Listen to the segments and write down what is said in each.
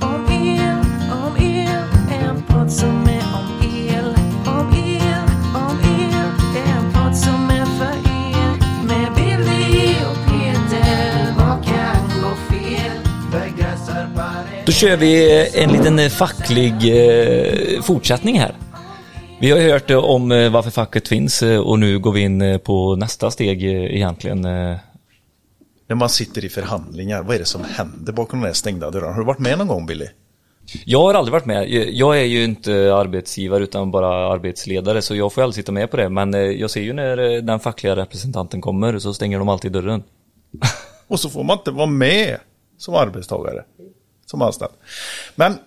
om el, om el. En podd som är om el, om el, om el. En podd som är för er. Med Billy och Peter. Vad kan gå fel? Då kör vi eh, en liten eh, facklig eh, fortsättning här. Vi har hört om varför facket finns och nu går vi in på nästa steg egentligen. När man sitter i förhandlingar, vad är det som händer bakom de här stängda dörrarna? Har du varit med någon gång Billy? Jag har aldrig varit med. Jag är ju inte arbetsgivare utan bara arbetsledare så jag får aldrig sitta med på det. Men eh, jag ser ju när eh, den fackliga representanten kommer så stänger de alltid dörren. Och så får man inte vara med som arbetstagare. Som anställd. Men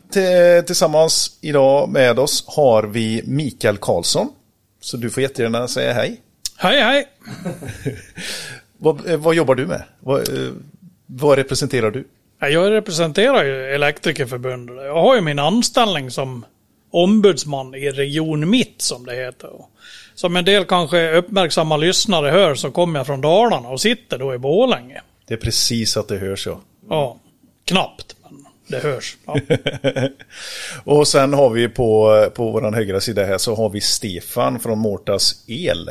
tillsammans idag med oss har vi Mikael Karlsson. Så du får jättegärna säga hej. Hej hej! Vad, eh, vad jobbar du med? Vad, eh, vad representerar du? Ja, Jag representerar ju Elektrikerförbundet. Jag har ju min anställning som ombudsman i Region Mitt som det heter. Som en del kanske uppmärksamma lyssnare hör så kommer jag från Dalarna och sitter då i Borlänge. Det är precis att det hörs ja. Ja, knappt, men det hörs. Ja. Och sen har vi på, på vår högra sida här så har vi Stefan från Mårtas El.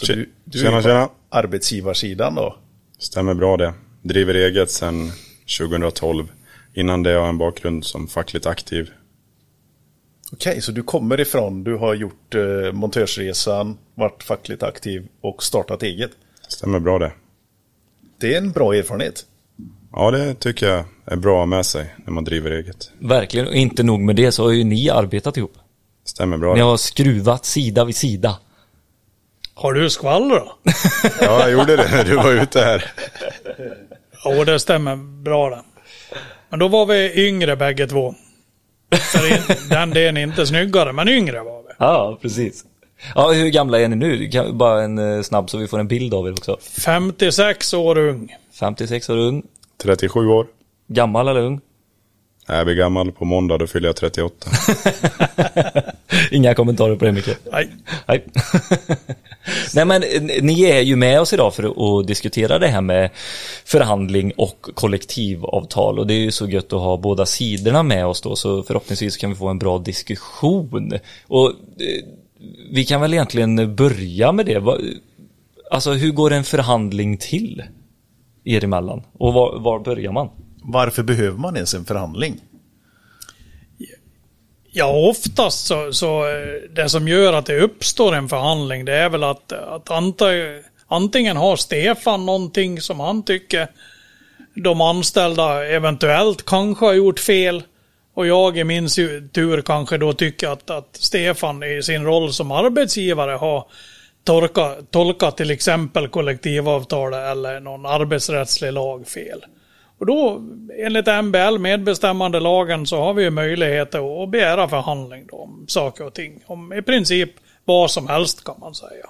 Så Tje- du, du tjena, är på tjena. arbetsgivarsidan då. Stämmer bra det. Driver eget sedan 2012. Innan det har jag en bakgrund som fackligt aktiv. Okej, så du kommer ifrån, du har gjort eh, montörsresan, varit fackligt aktiv och startat eget. Stämmer bra det. Det är en bra erfarenhet. Ja, det tycker jag är bra med sig när man driver eget. Verkligen, och inte nog med det så har ju ni arbetat ihop. Stämmer bra Ni har skruvat sida vid sida. Har du skvaller då? Ja, jag gjorde det när du var ute här. Jo, det stämmer bra det. Men då var vi yngre bägge två. Det- Den delen är inte snyggare, men yngre var vi. Ja, precis. Ja, hur gamla är ni nu? Bara en eh, snabb så vi får en bild av er också. 56 år ung. 56 år ung. 37 år. Gammal eller ung? Jag blir gammal på måndag, då fyller jag 38. Inga kommentarer på det Micke. Nej. Nej. Nej men eh, ni är ju med oss idag för att diskutera det här med förhandling och kollektivavtal och det är ju så gött att ha båda sidorna med oss då så förhoppningsvis kan vi få en bra diskussion. Och eh, vi kan väl egentligen börja med det. Alltså hur går en förhandling till er emellan? Och var, var börjar man? Varför behöver man ens en förhandling? Ja, oftast så, så eh, det som gör att det uppstår en förhandling det är väl att, att anta, antingen har Stefan någonting som han tycker de anställda eventuellt kanske har gjort fel och jag i min tur kanske då tycker att, att Stefan i sin roll som arbetsgivare har tolka, tolkat till exempel kollektivavtal eller någon arbetsrättslig lag fel. Och då, enligt MBL, medbestämmandelagen, så har vi ju möjlighet att begära förhandling om saker och ting. Om i princip vad som helst kan man säga.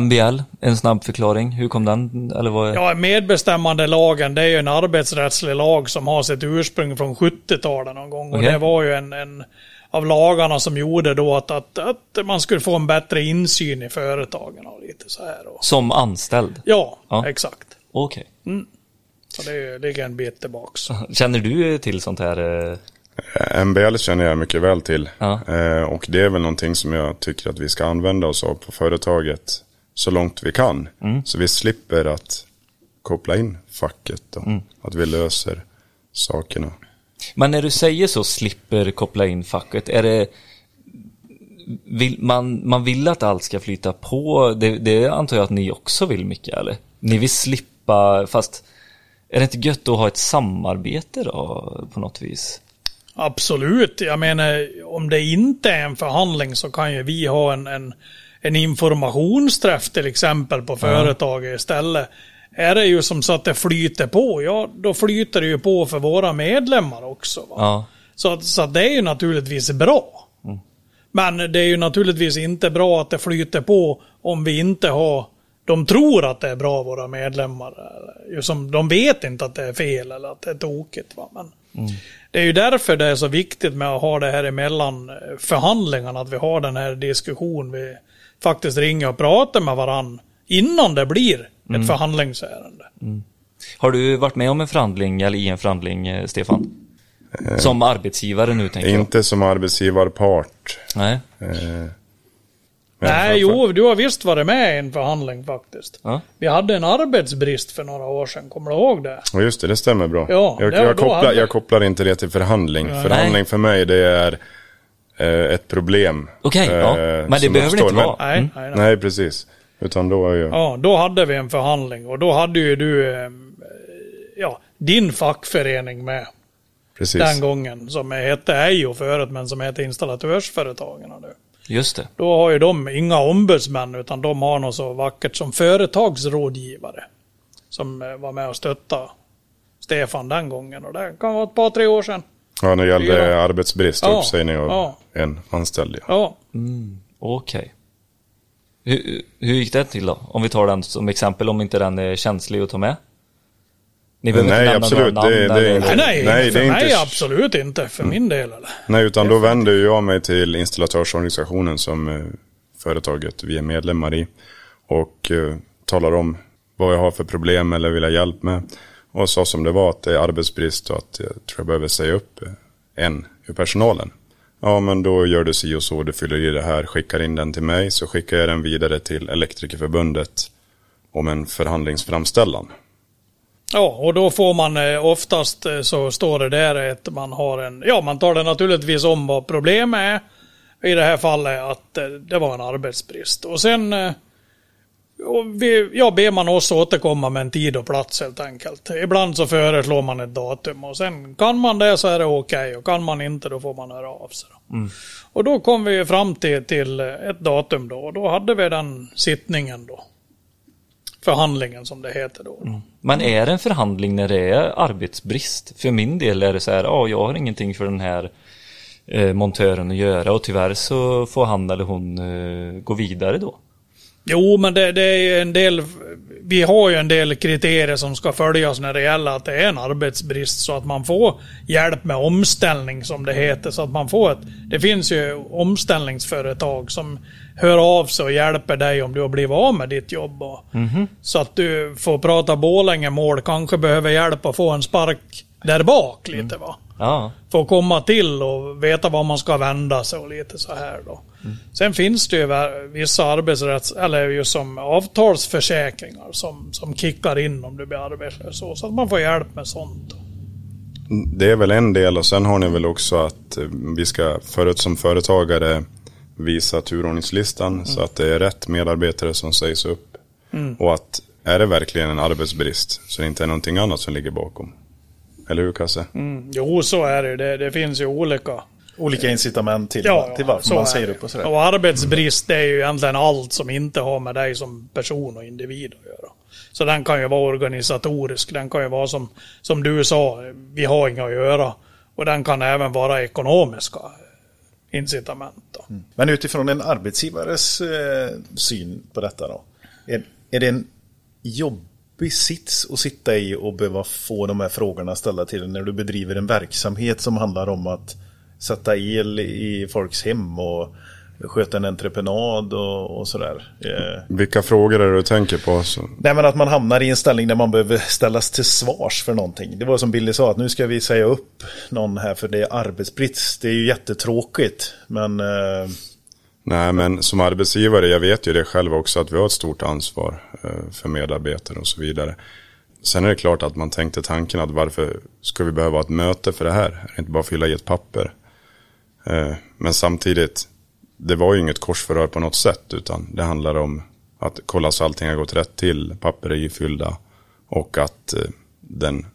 MBL, en snabb förklaring. Hur kom den? Eller vad? Ja, medbestämmandelagen det är ju en arbetsrättslig lag som har sitt ursprung från 70-talet någon gång. Och Okej. det var ju en, en av lagarna som gjorde då att, att, att man skulle få en bättre insyn i företagen och lite så här. Och, Som anställd? ja, Ja. exakt. Okej. Så det ligger en bit tillbaks. Känner du till sånt här? eh, MBL känner jag mycket väl till. Ja. Eh, Och det är väl någonting som jag tycker att vi ska använda oss av på företaget så långt vi kan. Så vi slipper att koppla in facket då. Att vi löser sakerna. Men när du säger så, slipper koppla in facket, är det... Vill, man, man vill att allt ska flyta på, det, det antar jag att ni också vill mycket, eller? Ni vill slippa, fast är det inte gött att ha ett samarbete då, på något vis? Absolut. Jag menar, om det inte är en förhandling så kan ju vi ha en, en, en informationsträff till exempel på företaget istället. Är det ju som så att det flyter på, ja då flyter det ju på för våra medlemmar också. Ja, Så, så det är ju naturligtvis bra. Men det är ju naturligtvis inte bra att det flyter på om vi inte har de tror att det är bra, våra medlemmar. Som, de vet inte att det är fel eller att det är tokigt. Va? Men Det är ju därför det är så viktigt med att ha det här emellan eh, förhandlingarna, att vi har den här diskussionen. Vi faktiskt ringer och pratar med varann innan det blir ett förhandlingsärende. Har du varit med om en förhandling, eller i en förhandling, eh, Stefan? Som arbetsgivare nu tänker jag. Inte som arbetsgivarpart. Nej. Eh, Nej, jo, du har visst varit med i en förhandling faktiskt. Ja. Vi hade en arbetsbrist för några år sedan, kommer du ihåg det? Ja, just det, det stämmer bra. Ja, jag, det- jag, kopplar, hade- jag kopplar inte det till förhandling. Förhandling för mig det är eh, ett problem. Okej, ja. eh, Men det behöver det inte vara. Nej, Mm. nej, nej. Nej, precis. Utan då är jag... Ja, då hade vi en förhandling och då hade ju du eh, ja, din fackförening med precis. den gången som hette Ejo förut men som heter Installatörsföretagen nu. Just det. Då har ju de inga ombudsmän utan de har något så vackert som företagsrådgivare. Som eh, var med och stöttade Stefan den gången och det kan vara ett par tre år sedan. Ja, när det gällde Ja. arbetsbrist och Ja, uppsägning av ja. en anställd. Ja. Ja, Okej. Hur, hur gick det till då? Om vi tar den som exempel, om inte den är känslig att ta med? Ni behöver Nej, inte absolut. namn Det- det är eller- inte- nej, nej, Nej, det för är mig inte- absolut inte. För min del eller? Nej, utan då vänder jag mig till installatörsorganisationen som eh, företaget vi är medlemmar i. Och eh, talar om vad jag har för problem eller vill ha hjälp med. Och sa som det var att det är arbetsbrist och att jag tror jag behöver säga upp eh, en ur personalen. Ja, men då gör du si och så, du fyller i det här, skickar in den till mig, så skickar jag den vidare till Elektrikerförbundet om en förhandlingsframställan. Ja, och då får man eh, oftast så står det där att man har en, ja man tar det naturligtvis om vad problemet är. I det här fallet att eh, det var en arbetsbrist. Och sen eh, och vi, ja, ber man oss återkomma med en tid och plats helt enkelt. Ibland så föreslår man ett datum och sen kan man det så är det okej och kan man inte då får man höra av sig. Då. Och då kom vi fram till, till ett datum då och då hade vi den sittningen då. Förhandlingen som det heter då. Men är det en förhandling när det är arbetsbrist? För min del är det så här, ja jag har ingenting för den här eh, montören att göra och tyvärr så får han eller hon eh, gå vidare då. Jo, men det, det är ju en del, vi har ju en del kriterier som ska följas när det gäller att det är en arbetsbrist så att man får hjälp med omställning som det heter. Så att man får ett, det finns ju omställningsföretag som hör av sig och hjälper dig om du har blivit av med ditt jobb. Och, Så att du får prata Borlänge-mål, kanske behöver hjälp att få en spark där bak lite va. Ja, Få komma till och veta var man ska vända sig och lite så här då. Sen finns det ju vissa arbetsrätts eller ju som avtalsförsäkringar som, som kickar in om du blir arbetslös. Så, så att man får hjälp med sånt. Då. Det är väl en del och sen har ni väl också att eh, vi ska förut som företagare visa turordningslistan så att det är rätt medarbetare som sägs upp. Och att är det verkligen en arbetsbrist så det inte är någonting annat som ligger bakom. Eller hur Kasse? Jo, så är det det. Det finns ju olika. Olika incitament till, Ja, till varför så man säger upp och sådär. Och arbetsbrist det är ju egentligen allt som inte har med dig som person och individ att göra. Så den kan ju vara organisatorisk, den kan ju vara som, som du sa, vi har inga att göra. Och den kan även vara ekonomiska incitament. Då. Men utifrån en arbetsgivares eh, syn på detta då. Är, är det en jobbig sits att sitta i och behöva få de här frågorna ställda till dig när du bedriver en verksamhet som handlar om att sätta el i folks hem och sköta en entreprenad och, och sådär. Eh, Vilka frågor är det du tänker på? Så, Nej men att man hamnar i en ställning där man behöver ställas till svars för någonting. Det var som Billy sa, att nu ska vi säga upp någon här för det är arbetsbrist. Det är ju jättetråkigt. Men eh, nej, men som arbetsgivare, jag vet ju det själv också att vi har ett stort ansvar eh, för medarbetare och så vidare. Sen är det klart att man tänkte tanken att varför ska vi behöva ha ett möte för det här? Är det inte bara att fylla i ett papper? Eh, men samtidigt, det var ju inget korsförhör på något sätt utan det handlar om att kolla så allting har gått rätt till, papper är ifyllda och att eh, den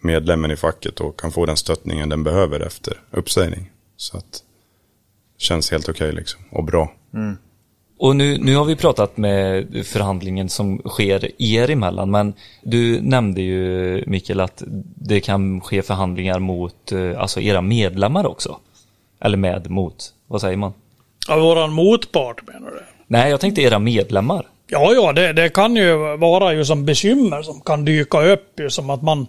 medlemmen i facket då kan få den stöttningen den behöver efter uppsägning. Så att känns helt okej liksom och bra. Och nu, nu har vi pratat med förhandlingen som sker er emellan, men du nämnde ju Mikael att det kan ske förhandlingar mot eh, alltså era medlemmar också. Eller med, mot, vad säger man? Ja, våran motpart menar du? Nej, jag tänkte era medlemmar. Ja, ja, det, det kan ju vara ju som bekymmer som kan dyka upp ju som att man,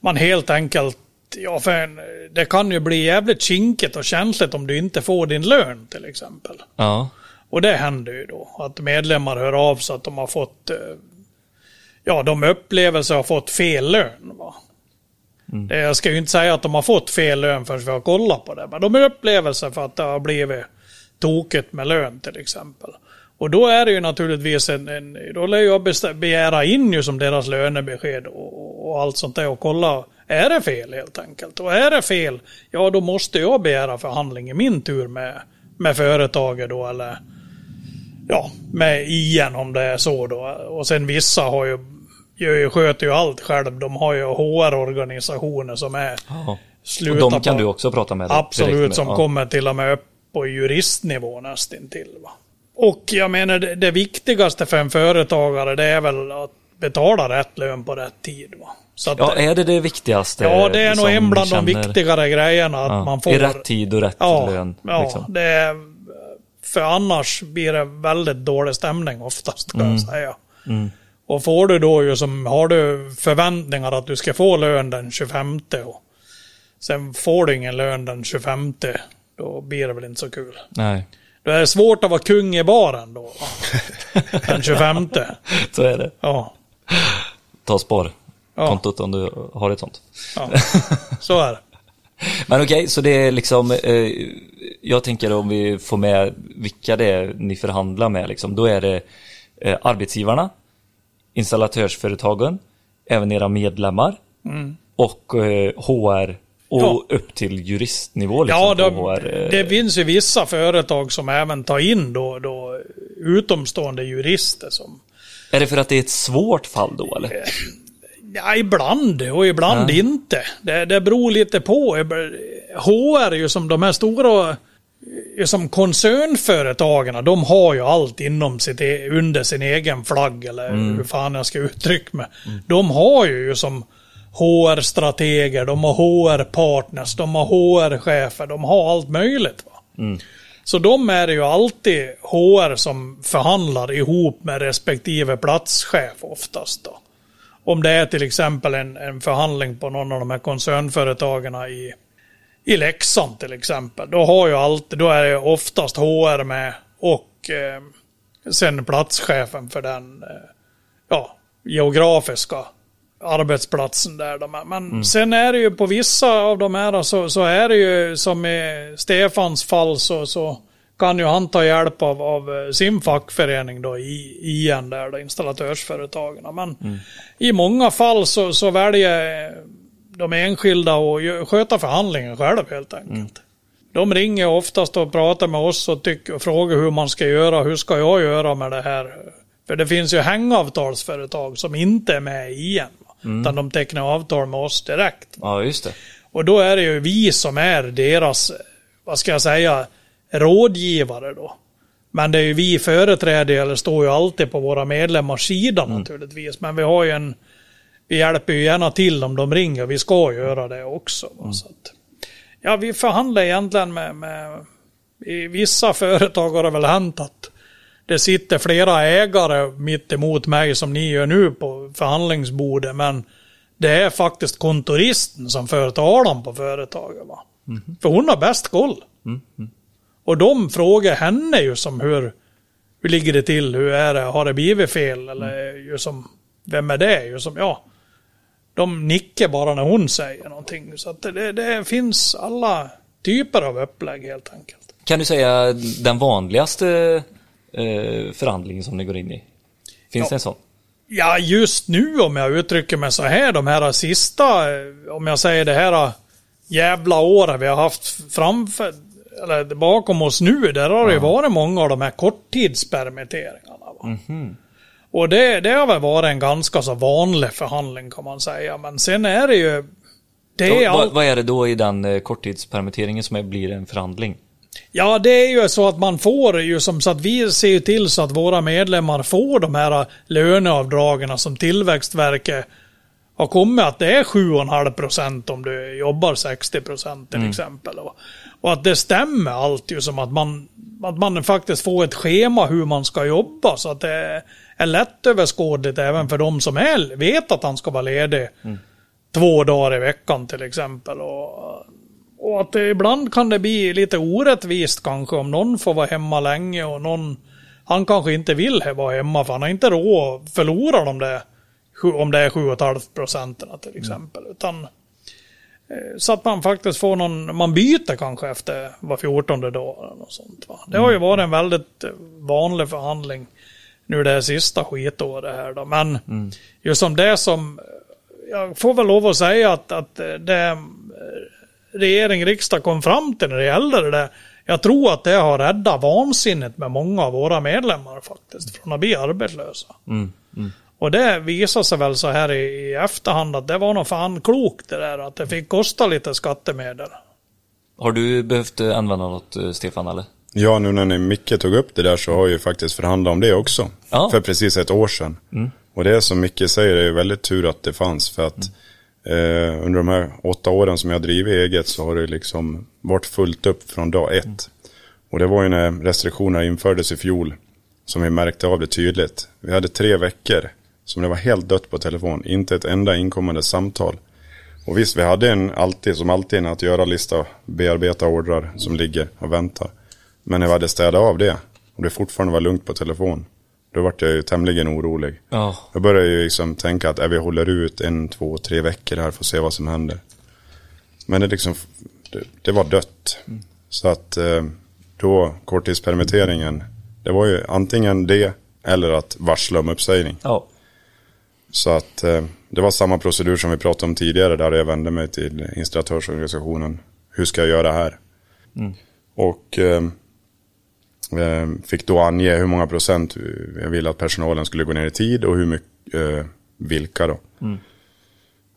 man helt enkelt, ja, för det kan ju bli jävligt kinkigt och känsligt om du inte får din lön till exempel. Ja. Och det händer ju då, att medlemmar hör av sig att de har fått, eh, ja, de upplever sig ha fått fel lön. Va? Det, jag ska ju inte säga att de har fått fel lön förrän vi har kollat på det. Men de har upplevelser för att det har blivit tokigt med lön till exempel. Och då är det ju naturligtvis en, en då lär jag begära in ju som deras lönebesked och, och allt sånt där och kolla, är det fel helt enkelt? Och är det fel, ja då måste jag begära förhandling i min tur med, med företaget då eller ja, med igen om det är så då. Och sen vissa har ju, ju, sköter ju allt själv. De har ju HR-organisationer som är Ja. Och de kan på, du också prata med? Absolut, med. som ja. kommer till och med upp på juristnivå nästintill. Va? Och jag menar det, det viktigaste för en företagare det är väl att betala rätt lön på rätt tid. Va? Att, Ja, är det det viktigaste? ja, det är nog en bland de känner- viktigare grejerna att Ja, man får I rätt tid och rätt ja, lön. Ja, liksom. det är, för annars blir det väldigt dålig stämning oftast kan jag säga. Mm. Och får du då ju som, har du förväntningar att du ska få lön den 25 och sen får du ingen lön den 25 då blir det väl inte så kul. Nej, Då är det svårt att vara kung i baren då. Den 25. så är det. Ja, Ta spar. Ja. Kontot om du har ett sånt. ja. så är det. Men okej, så det är liksom, eh, jag tänker om vi får med vilka det är ni förhandlar med, liksom, då är det eh, arbetsgivarna, installatörsföretagen, även era medlemmar och eh, HR och Mm. Ja. upp till juristnivå. Liksom, Ja, det, HR, eh, det finns ju vissa företag som även tar in då, då utomstående jurister som Är det för att det är ett svårt fall då eller? Ja, ibland och ibland inte. Det, det beror lite på. HR är ju som de här stora är som koncernföretagen, de har ju allt inom sitt, e- under sin egen flagg eller hur fan jag ska uttrycka mig. De har ju som HR-strateger, de har HR-partners, de har HR-chefer, de har allt möjligt. Va? Så de är ju alltid HR som förhandlar ihop med respektive platschef oftast. Då. Om det är till exempel en, en förhandling på någon av de här koncernföretagen i, i Leksand till exempel. Då, har ju alltid, då är det oftast HR med och eh, sen platschefen för den eh, ja, geografiska arbetsplatsen där. De är. Men sen är det ju på vissa av de här så, så är det ju som i Stefans fall så, så kan ju han ta hjälp av, av eh, sin fackförening då i, igen där, då, installatörsföretagen. Men i många fall så, så väljer de enskilda att sköta förhandlingen själv helt enkelt. De ringer oftast och pratar med oss och, tycker, och frågar hur man ska göra, hur ska jag göra med det här? För det finns ju hängavtalsföretag som inte är med igen. va? Utan de tecknar avtal med oss direkt. Ja, just det. Och då är det ju vi som är deras, vad ska jag säga, rådgivare då. Men det är ju vi företräder, eller står ju alltid på våra medlemmars sida naturligtvis. Men vi har ju en, vi hjälper ju gärna till om de ringer, vi ska göra det också. va. Så att, ja, vi förhandlar egentligen med, med, i vissa företag har det väl hänt att det sitter flera ägare mitt emot mig som ni gör nu på förhandlingsbordet. Men det är faktiskt kontoristen som för talan på företaget. Va? För hon har bäst koll. Och de frågar henne ju som hur, hur ligger det till, hur är det, har det blivit fel eller ju som, vem är det? Ju som, ja, de nickar bara när hon säger någonting. Så att det, det finns alla typer av upplägg helt enkelt. Kan du säga den vanligaste eh, förhandlingen som ni går in i? Finns Ja. det en sån? Ja, just nu om jag uttrycker mig så här, de här sista, eh, om jag säger det här jävla året vi har haft framför, eller bakom oss nu, där har det ju varit många av de här korttidspermitteringarna. Va? Och det, det har väl varit en ganska så vanlig förhandling kan man säga, men sen är det ju, det är Vad, allt, vad är det då i den eh, korttidspermitteringen som är, blir en förhandling? Ja, det är ju så att man får ju som så att vi ser ju till så att våra medlemmar får de här löneavdragen som Tillväxtverket har kommit att det är 7,5 procent om du jobbar 60 procent till exempel. Och, och att det stämmer allt ju som att man, att man faktiskt får ett schema hur man ska jobba så att det är lättöverskådligt även för de som är, vet att han ska vara ledig två dagar i veckan till exempel. Och, och att det, ibland kan det bli lite orättvist kanske om någon får vara hemma länge och någon han kanske inte vill vara hemma för han har inte råd att förlora de där om det är 7,5 procenten till exempel. Utan eh, så att man faktiskt får någon, man byter kanske efter var 14 dag eller något sånt. Va? Det har ju varit en väldigt eh, vanlig förhandling nu det här sista skitåret här då. Men just som det som, jag får väl lov att säga att, att det eh, regering, riksdag kom fram till när det gällde det där. Jag tror att det har räddat vansinnet med många av våra medlemmar faktiskt från att bli arbetslösa. Och det visar sig väl så här i, i efterhand att det var nog fan klokt det där att det fick kosta lite skattemedel. Har du behövt eh, använda något, eh, Stefan, eller? Ja, nu när ni Micke tog upp det där så har jag ju faktiskt förhandlat om det också. Ja. För precis ett år sedan. Och det är som Micke säger, det är väldigt tur att det fanns. För att eh, under de här åtta åren som jag drivit eget så har det liksom varit fullt upp från dag ett. Och det var ju när restriktionerna infördes i fjol som vi märkte av det tydligt. Vi hade tre veckor som det var helt dött på telefon. Inte ett enda inkommande samtal. Och visst, vi hade en alltid, som alltid, en att göra-lista, bearbeta ordrar som ligger och väntar. Men när vi hade städat av det och det fortfarande var lugnt på telefon, då vart jag ju tämligen orolig. Ja. Jag började ju liksom tänka att äh, vi håller ut en, två, tre veckor här för att se vad som händer. Men det liksom, det, det var dött. Så att eh, då, korttidspermitteringen, det var ju antingen det eller att varsla om uppsägning. Ja. Så att eh, det var samma procedur som vi pratade om tidigare där jag vände mig till installatörsorganisationen. Hur ska jag göra här? Och eh, eh, fick då ange hur många procent jag ville att personalen skulle gå ner i tid och hur mycket, eh, vilka då.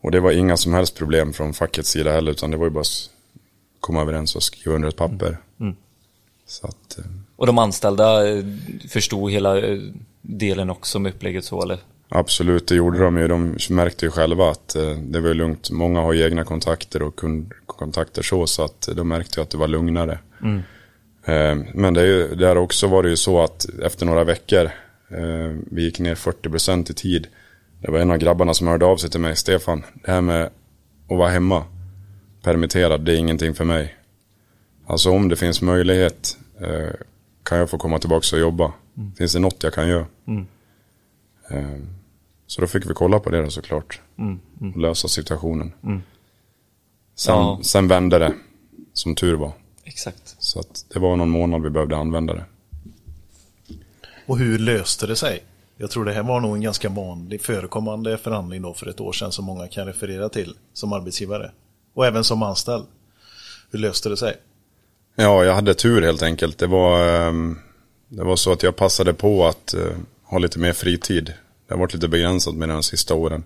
Och det var inga som helst problem från fackets sida heller utan det var ju bara att komma överens och skriva under ett papper. Så att, eh, Och de anställda eh, förstod hela delen också med upplägget så, eller? Absolut, det gjorde de ju. De märkte ju själva att eh, det var lugnt. Många har ju egna kontakter och kundkontakter så, så att de märkte ju att det var lugnare. Eh, Men det, är ju, där också var det ju så att efter några veckor, eh, vi gick ner 40% i tid. Det var en av grabbarna som hörde av sig till mig, Stefan, det här med att vara hemma, permitterad, det är ingenting för mig. Alltså om det finns möjlighet, kan jag få komma tillbaka och jobba? Finns det något jag kan göra? Eh, Så då fick vi kolla på det då såklart. Och lösa situationen. Sen, Ja. sen vände det, som tur var. Exakt. Så att det var någon månad vi behövde använda det. Och hur löste det sig? Jag tror det här var nog en ganska vanlig förekommande förhandling då för ett år sedan som många kan referera till som arbetsgivare. Och även som anställd. Hur löste det sig? Ja, jag hade tur helt enkelt. Det var, ehm, det var så att jag passade på att eh, ha lite mer fritid. Det har varit lite begränsat med de sista åren.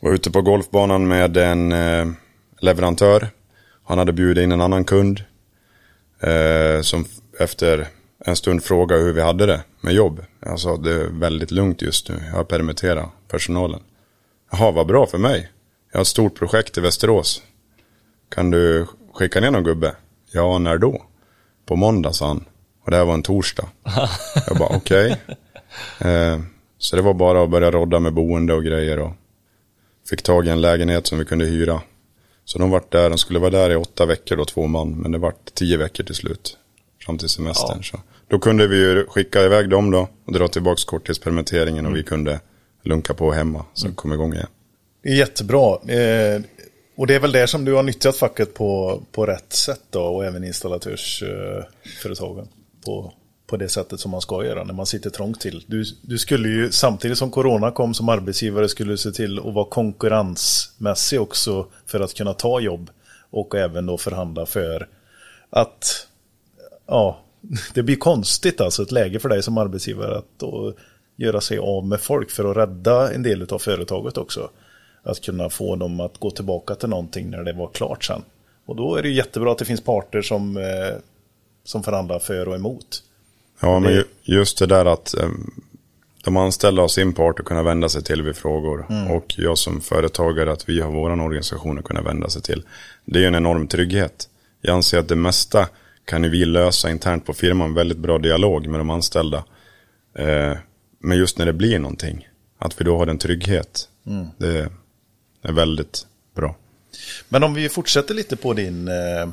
Var ute på golfbanan med en eh, leverantör. Han hade bjudit in en annan kund. Eh, som efter en stund frågade hur vi hade det med jobb. Jag sa det är väldigt lugnt just nu. Jag har permitterat personalen. Jaha, vad bra för mig. Jag har ett stort projekt i Västerås. Kan du skicka ner någon gubbe? Ja, när då? På måndag, sa han. Och det här var en torsdag. Jag bara, okej. Eh, så det var bara att börja rodda med boende och grejer. Och fick tag i en lägenhet som vi kunde hyra. Så de vart där, de skulle vara där i åtta veckor då, två man. Men det vart tio veckor till slut. Fram till semestern. Så. Då kunde vi ju skicka iväg dem då. Och dra tillbaka korttidspermitteringen. Och vi kunde lunka på hemma. Så kom igång igen. Det är jättebra. Eh, och det är väl där som du har nyttjat facket på, på rätt sätt då och även installatörsföretagen på, på det sättet som man ska göra när man sitter trångt till. Du, du skulle ju samtidigt som corona kom som arbetsgivare skulle du se till att vara konkurrensmässig också för att kunna ta jobb och även då förhandla för att ja, det blir konstigt alltså ett läge för dig som arbetsgivare att då göra sig av med folk för att rädda en del av företaget också. Att kunna få dem att gå tillbaka till någonting när det var klart sen. Och då är det jättebra att det finns parter som, eh, som förhandlar för och emot. Ja, men just det där att em, de anställda har sin part att kunna vända sig till vid frågor. Och jag som företagare att vi har våran organisation att kunna vända sig till. Det är ju en enorm trygghet. Jag anser att det mesta kan ju vi lösa internt på firman. Väldigt bra dialog med de anställda. Eh, men just när det blir någonting. Att vi då har en trygghet. Det är väldigt bra. Men om vi fortsätter lite på din, eh,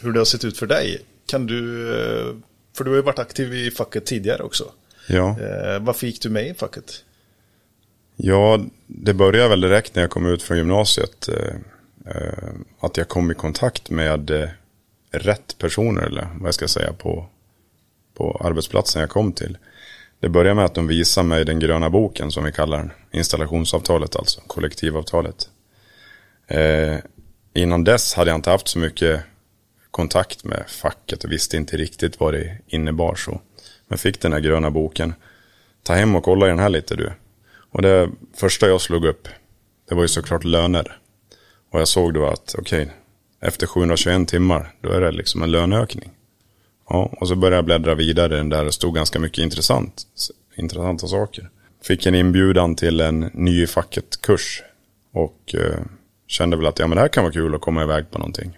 hur det har sett ut för dig. Kan du, eh, för du har ju varit aktiv i facket tidigare också. Ja. Eh, varför gick du med i facket? Ja, det började väl direkt när jag kom ut från gymnasiet. Eh, eh, att jag kom i kontakt med eh, rätt personer, eller vad jag ska säga, på, på arbetsplatsen jag kom till. Det började med att de visade mig den gröna boken som vi kallar den. Installationsavtalet alltså, kollektivavtalet. Eh, innan dess hade jag inte haft så mycket kontakt med facket och visste inte riktigt vad det innebar så. Men fick den här gröna boken. Ta hem och kolla i den här lite du. Och det första jag slog upp, det var ju såklart löner. Och jag såg då att, okej, okay, efter 721 timmar, då är det liksom en löneökning. Ja, och så började jag bläddra vidare i den där och stod ganska mycket intressant, intressanta saker. Fick en inbjudan till en ny i facket-kurs. Och eh, kände väl att ja, men det här kan vara kul att komma iväg på någonting.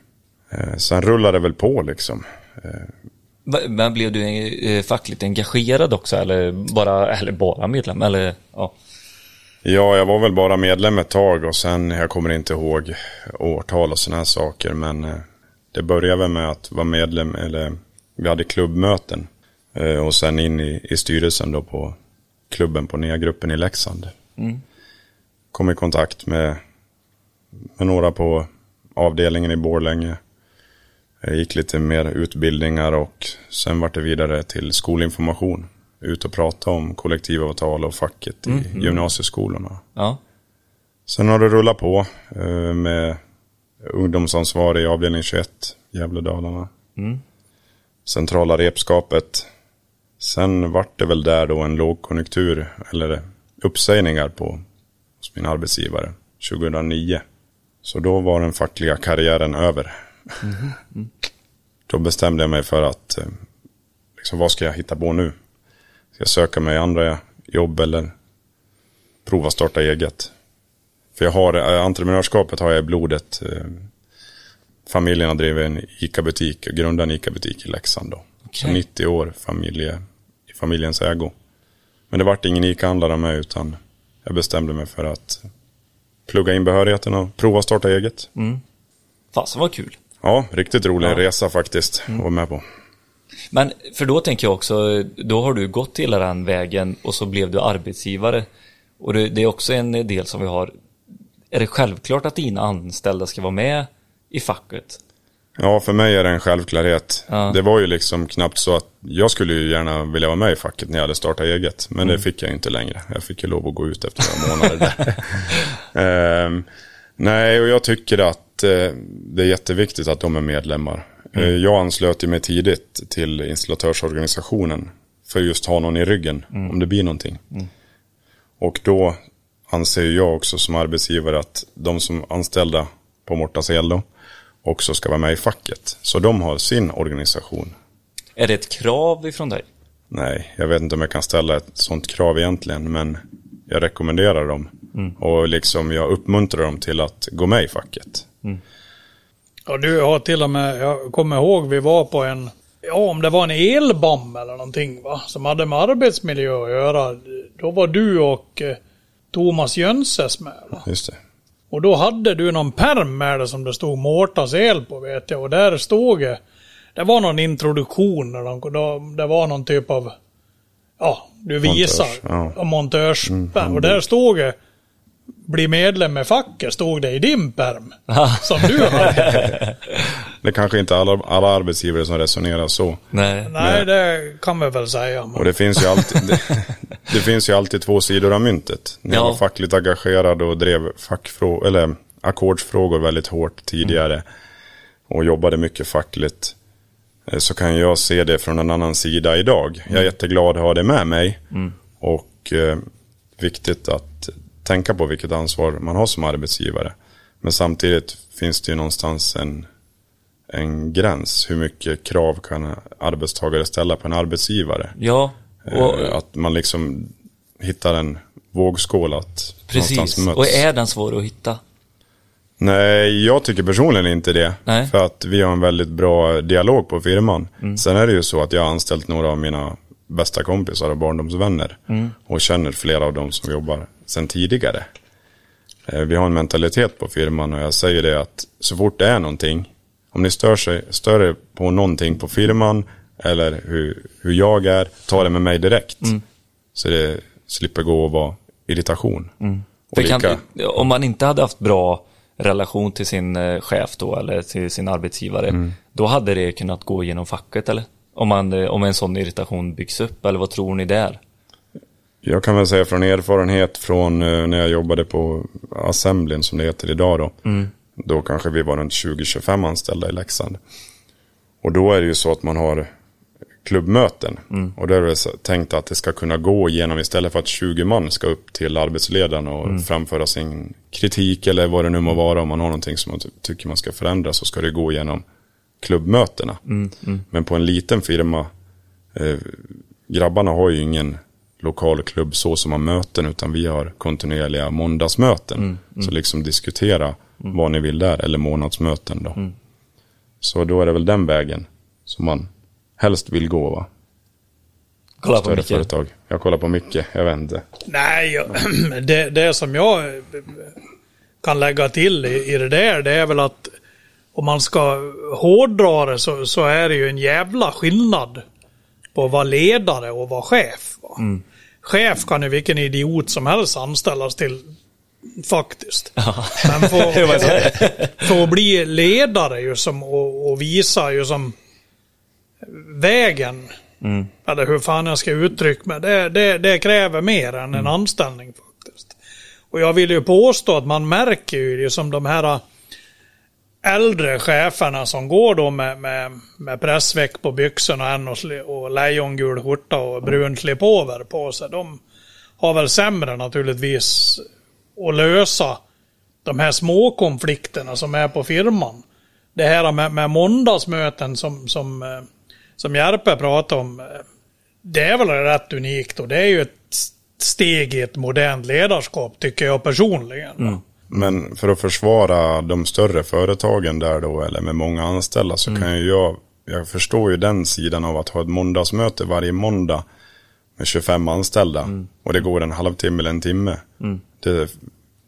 Eh, sen rullade det väl på liksom. Va- Men blev du eh, fackligt engagerad också eller bara, eller bara medlem? Eller, ja. Ja, jag var väl bara medlem ett tag och sen, jag kommer inte ihåg årtal och sådana här saker, men eh, det började väl med att vara medlem, eller vi hade klubbmöten eh, och sen in i, i styrelsen då på klubben på nya gruppen i Leksand. Kom i kontakt med, med några på avdelningen i Borlänge. Jag gick lite mer utbildningar och sen vart det vidare till skolinformation. Ut och prata om kollektivavtal och facket i gymnasieskolorna. ja. Sen har det rullat på eh, med ungdomsansvarig i avdelning 21, Gävle-Dalarna. Centrala repskapet. Sen vart det väl där då en lågkonjunktur, eller uppsägningar på hos min arbetsgivare 2009. Så då var den fackliga karriären över. Då bestämde jag mig för att, eh, liksom, vad ska jag hitta på nu? Ska jag söka mig andra jobb eller prova starta eget? För jag har, eh, entreprenörskapet har jag i blodet. Eh, familjen har drivit en ICA-butik, grundat en ICA-butik i Leksand då. Okej. 90 år familje, i familjens ägo. Men det vart ingen ICA-handlare mig utan jag bestämde mig för att plugga in behörigheten och prova starta eget. Fasen vad kul. Ja, riktigt rolig resa faktiskt att vara med på. Men för då tänker jag också, då har du gått hela den vägen och så blev du arbetsgivare. Och det, är också en del som vi har. Är det självklart att dina anställda ska vara med i facket? Ja, för mig är det en självklarhet. Ja. Det var ju liksom knappt så att jag skulle ju gärna vilja vara med i facket när jag hade startat eget. Men Mm. det fick jag inte längre. Jag fick ju lov att gå ut efter några månader. Ehm, nej, och jag tycker att eh, det är jätteviktigt att de är medlemmar. Mm. Eh, jag anslöt mig tidigt till installatörsorganisationen. För just ha någon i ryggen Mm. om det blir någonting. Och då anser jag också som arbetsgivare att de som är anställda på Mortas El då, också ska vara med i facket. Så de har sin organisation. Är det ett krav ifrån dig? Nej, jag vet inte om jag kan ställa ett sånt krav egentligen, men jag rekommenderar dem. Och liksom jag uppmuntrar dem till att gå med i facket. Ja, du har till och med, jag kommer ihåg vi var på en, ja om det var en elbam eller någonting va, som hade med arbetsmiljö att göra. Då var du och eh, Thomas Jönses med va. Just det. Och då hade du någon perm med det som det stod Mårtas el på vet jag. Och där stod det, det var någon introduktion. Där de, då, det var någon typ av, ja, du visar. ja. Ja. Montörs. och där stod det, bli medlem med facket, stod det i din perm. som du hade. Det är kanske inte alla, alla arbetsgivare som resonerar så. Nej. Nej, det kan vi väl säga. Men, Och det finns ju alltid, det, det finns ju alltid två sidor av myntet. När jag Ja. var fackligt engagerad och drev fackfrå- eller ackordsfrågor väldigt hårt tidigare och jobbade mycket fackligt eh, så kan jag se det från en annan sida idag. Jag är jätteglad att ha det med mig och eh, viktigt att tänka på vilket ansvar man har som arbetsgivare. Men samtidigt finns det ju någonstans en, en gräns. Hur mycket krav kan arbetstagare ställa på en arbetsgivare? Ja, och, Eh, Att man liksom hittar en vågskål att precis. någonstans möts. Och är den svår att hitta? Nej, jag tycker personligen inte det. Nej. För att vi har en väldigt bra dialog på firman. Mm. Sen är det ju så att jag har anställt några av mina bästa kompisar och barndomsvänner. Mm. Och känner flera av dem som jobbar sedan tidigare. Eh, Vi har en mentalitet på firman och jag säger det att så fort det är någonting. Om ni stör, sig, stör er på någonting på firman eller hur, hur jag är, ta det med mig direkt. Mm. Så det slipper gå och vara irritation. För kan, om man inte hade haft bra relation till sin eh, chef då eller till sin arbetsgivare. Då hade det kunnat gå genom facket eller? Om, man, eh, om en sån irritation byggs upp eller vad tror ni där? Jag kan väl säga från erfarenhet från eh, när jag jobbade på Assemblin som det heter idag då. Då kanske vi var runt 20-25 anställda i Leksand. Och då är det ju så att man har klubbmöten. Och då är det tänkt att det ska kunna gå igenom istället för att 20 man ska upp till arbetsledaren och framföra sin kritik eller vad det nu må vara. Om man har någonting som man ty- tycker man ska förändra så ska det gå igenom klubbmötena. Men på en liten firma, eh, grabbarna har ju ingen lokal klubb så som har möten utan vi har kontinuerliga måndagsmöten. Så liksom diskutera vad ni vill där eller månadsmöten då. Så då är det väl den vägen som man helst vill gå va? Kolla på Större Micke. företag. Jag kollar på Micke, jag vet inte. Nej, jag- det, det som jag kan lägga till i, i det där, det är väl att om man ska hårdra det så, så är det ju en jävla skillnad på att vara ledare och vara chef. Va? Chef kan ju vilken idiot som helst anställas till, faktiskt. Men för, för, för att bli ledare ju som, och, och visa ju som vägen eller hur fan jag ska uttrycka mig. Det, det, det kräver mer än en anställning faktiskt. Och jag vill ju påstå att man märker ju som de här äldre cheferna som går då med, med, med pressväck på byxorna än och, och lejongul skjorta och brun slipover på sig. De har väl sämre naturligtvis att lösa de här små konflikterna som är på firman. Det här med, med måndagsmöten som, som, eh, som Järpe pratade om. Eh, det är väl rätt unikt och det är ju ett steg i ett modernt ledarskap tycker jag personligen. Mm. Men för att försvara de större företagen där då, eller med många anställda, så kan ju jag, jag förstår ju den sidan av att ha ett måndagsmöte varje måndag med 25 anställda. Och det går en halvtimme eller en timme. Det,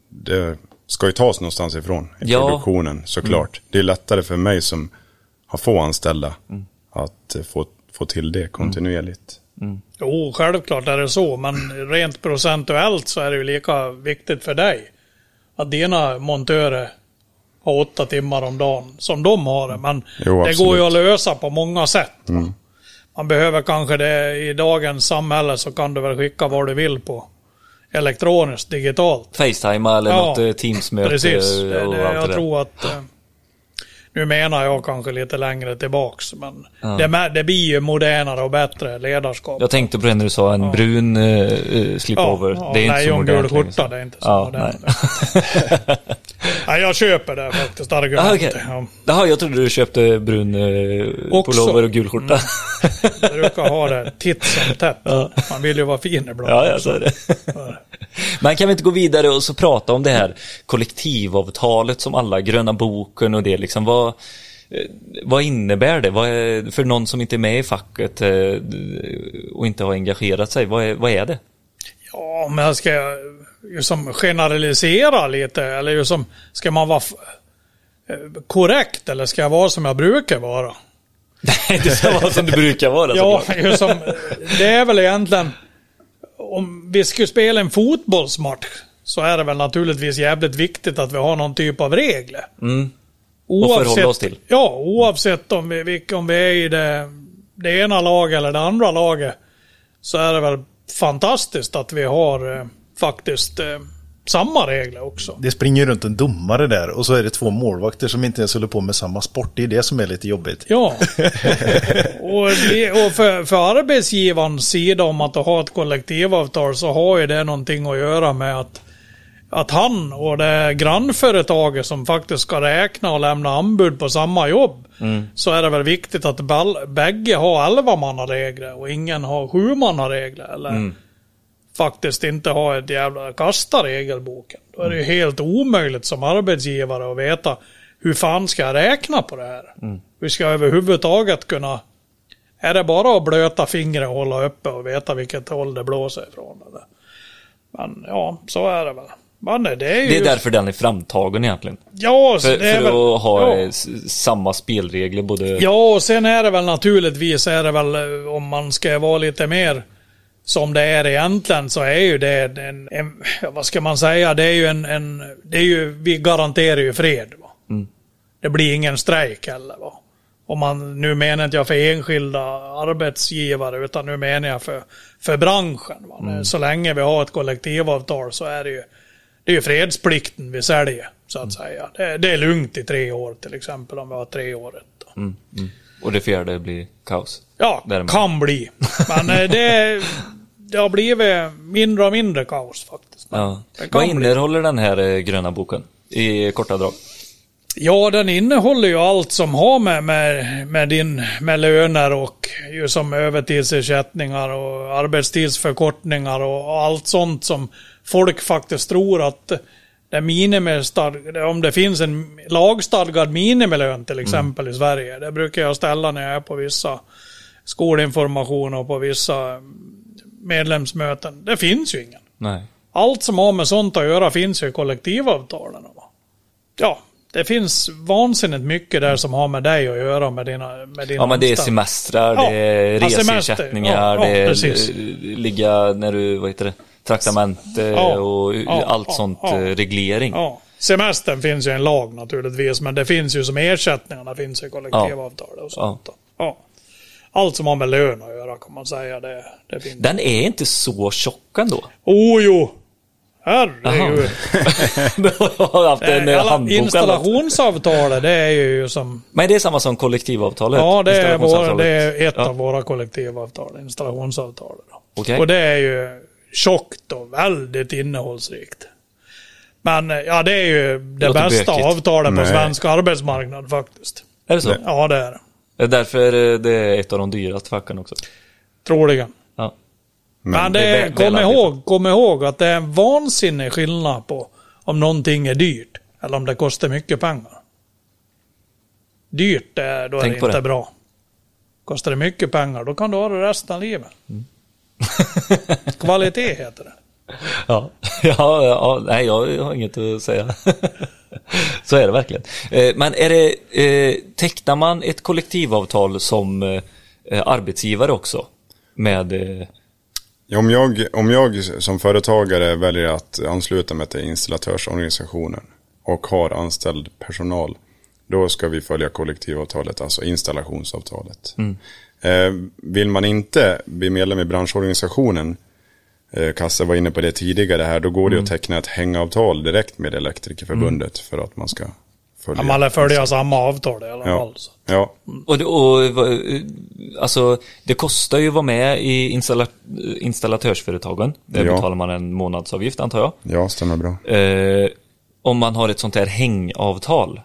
det ska ju tas någonstans ifrån i Ja. produktionen såklart. Det är lättare för mig som har få anställda att eh, få, få till det kontinuerligt. Jo, självklart är det så, men rent procentuellt så är det ju lika viktigt för dig att dina montörer har åtta timmar om dagen som de har det. Men Jo, det går ju att lösa på många sätt. va. Man behöver kanske det i dagens samhälle så kan du väl skicka vad du vill på elektroniskt, digitalt. Facetime eller Ja, något eh, Teams-möte Precis, och det, det, det jag där. tror att... Nu menar jag kanske lite längre tillbaks, men det, mä- det blir ju modernare och bättre ledarskap. Jag tänkte på det när du sa en brun uh, slipover. Ja, det är inte så modernt längre. skjorta, det är inte så Ja, modernt. nej. Nej, jag köper det faktiskt, Ah, argumentet. okej. Ja. Jaha, jag trodde du köpte brun uh, pullover och gul skjorta. Jag brukar ha det titt som tätt. Man vill ju vara fin ibland. Ja, ja, så är det. Men kan vi inte gå vidare och så prata om det här kollektivavtalet som alla, gröna boken och det liksom. Vad, eh, vad innebär det? Vad är, för någon som inte är med i facket eh, och inte har engagerat sig, vad är, vad är det? Ja, men jag ska som generalisera lite, eller som, ska man vara eh, korrekt eller ska jag vara som jag brukar vara? Nej, det ska vara som det brukar vara Ja, som, det är väl egentligen, om vi skulle spela en fotbollsmatch så är det väl naturligtvis jävligt viktigt att vi har någon typ av regler. Mm. Och förhålla oss till. Ja, oavsett om vi, om vi är i det, det ena laget eller det andra laget så är det väl fantastiskt att vi har eh, faktiskt eh, samma regler också. Det springer runt en domare där och så är det två målvakter som inte ens håller på med samma sport. Det är det som är lite jobbigt. Ja. och det, och för, för arbetsgivarens sida om att ha ett kollektivavtal så har ju det någonting att göra med att, att han och det grannföretaget som faktiskt ska räkna och lämna anbud på samma jobb. Så är det väl viktigt att bägge har 11 regler och ingen har 7 regler Eller faktiskt inte ha ett jävla kasta regelboken. Då är det ju helt omöjligt som arbetsgivare att veta hur fan ska jag räkna på det här? Hur ska jag överhuvudtaget kunna... Är det bara att blöta fingret och hålla uppe och veta vilket håll det blåser ifrån? Eller? Men ja, så är det väl. Men det är ju... Det är därför den är framtagen egentligen. Ja, För, det är för väl... att ha ja. eh, samma spelregler både... Ja, och sen är det väl naturligtvis är det väl eh, om man ska vara lite mer som det är egentligen så är ju det en, en vad ska man säga, det är ju en, en det är ju, vi garanterar ju fred. Va? Det blir ingen strejk heller. Va? Och man, nu menar inte jag för enskilda arbetsgivare utan nu menar jag för, för branschen. Va? Så länge vi har ett kollektivavtal så är det ju, det är ju fredsplikten vi säljer så att säga. Det, det är lugnt i tre år till exempel om vi har tre året. Då. Och det fjärde blir kaos. Ja, Däremot. kan bli. Men eh, det, det har blivit mindre och mindre kaos faktiskt. Ja. Vad bli. innehåller den här eh, gröna boken? I korta drag. Ja, den innehåller ju allt som har med, med, med, din, med löner och ju som övertidsersättningar och arbetstidsförkortningar och allt sånt som folk faktiskt tror att det minimistad, om det finns en lagstadgad minimilön till exempel i Sverige. Det brukar jag ställa när jag är på vissa skolinformation och på vissa medlemsmöten. Det finns ju ingen. Nej. Allt som har med sånt att göra finns ju i kollektivavtalen. Va? Ja, det finns vansinnigt mycket där som har med dig att göra med dina med din Ja men det är semestrar, Ja. det är reseersättningar, Ja, ja, det är ligga när du, vad heter det, traktamente Ja, och ja, allt ja, sånt eh, reglering. Ja, semestern finns ju en lag naturligtvis, men det finns ju som ersättningarna finns i kollektivavtal och sånt. Ja. Allt som har med lön att göra kan man säga, det, det finns. Den är inte så tjock ändå. Oh jo! Herregud. Du har haft en eh, handbok installationsavtalet, det är ju som Men det är samma som kollektivavtalet? Ja, det är, installationsavtalet. det är ett Ja. av våra kollektivavtal, installationsavtalet. Okej. Och det är ju tjockt och väldigt innehållsrikt. Men eh, ja, det är ju det låter bästa bökigt. avtalet på Nej. svensk arbetsmarknad faktiskt. Är det så? Ja, det är det. Det är därför eh, det är ett av de dyraste facken också. Troligen. Ja. Men, det det, är väl- kom, ihåg, kom ihåg att det är en vansinnig skillnad på om någonting är dyrt eller om det kostar mycket pengar. Dyrt, det, då är Tänk det på inte det. bra. Kostar det mycket pengar, då kan du ha det resten av livet. Mm. Kvalitet heter det. Ja, ja, ja, nej jag har inget att säga. Så är det verkligen. Eh, Men är det, eh, tecknar man ett kollektivavtal som eh, arbetsgivare också? Med, Om jag, om jag som företagare väljer att ansluta mig till installatörsorganisationen och har anställd personal, då ska vi följa kollektivavtalet, alltså installationsavtalet. Eh, vill man inte bli medlem i branschorganisationen, eh, Kasse var inne på det tidigare här, då går det att teckna ett hängavtal direkt med Elektrikerförbundet för att man ska följa. Ja, man lär följa samma avtal i alla Ja. fall. så. Ja, och, det- och eh, alltså det kostar ju att vara med i installa, installatörsföretagen. Där Ja. betalar man en månadsavgift antar jag. ja, stämmer bra. Eh, om man har ett sånt här hängavtal,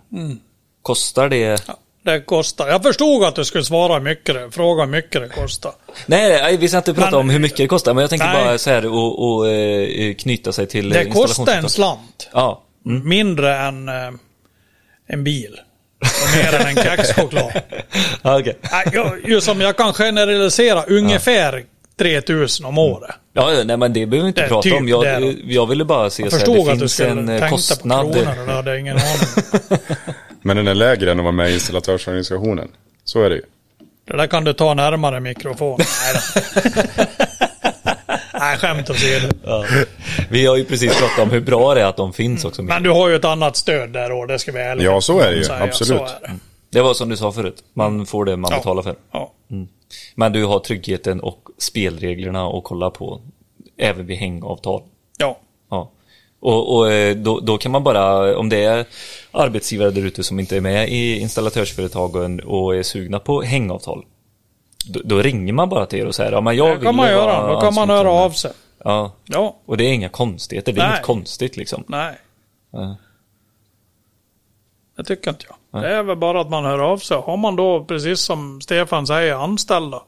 kostar det? Det kostar. Jag förstod att du skulle svara mycket det, fråga hur mycket det kostar. Nej, vi ska inte prata Men- om hur mycket det kostar, men jag tänker Nej. bara så här och, och eh, knyta sig till Det eh, kostar en slant. Ja, Mindre än eh, en bil. Och mer än en kexchoklad. Nej, jag- Just som jag kan generalisera ungefär 3000 om året. Ja, nej men det behöver vi inte Det prata typ om. Jag, det jag ville bara se Jag så här, förstod det att du finns skulle en eh, tänka kostnad. på kronor och det hade jag ingen aning. Men den är lägre än att vara med i installatörsorganisationen. Så är det ju. Det där kan du ta närmare mikrofonen. Nej, skämt åsido. Ja. Vi har ju precis pratat om hur bra det är att de finns också. Men du har ju ett annat stöd där och det ska vi ärligt Ja, så är det ju. säga. Absolut. Så är det. Det var som du sa förut, man får det man Ja. betalar för. Ja. Men du har tryggheten och spelreglerna att kolla på även vid hängavtal. ja. Och, och eh, då, då kan man bara, om det är arbetsgivare där ute som inte är med i installatörsföretagen och är sugna på hängavtal. Då, då ringer man bara till er och säger, ja men jag Det vill kan man göra. Då kan man höra av sig. Ja, Ja. och det är inga konstigheter, det är Nej. inget konstigt liksom. Nej. Ja. Det tycker inte jag. Det är väl bara att man hör av sig. Har man då, precis som Stefan säger, anställda,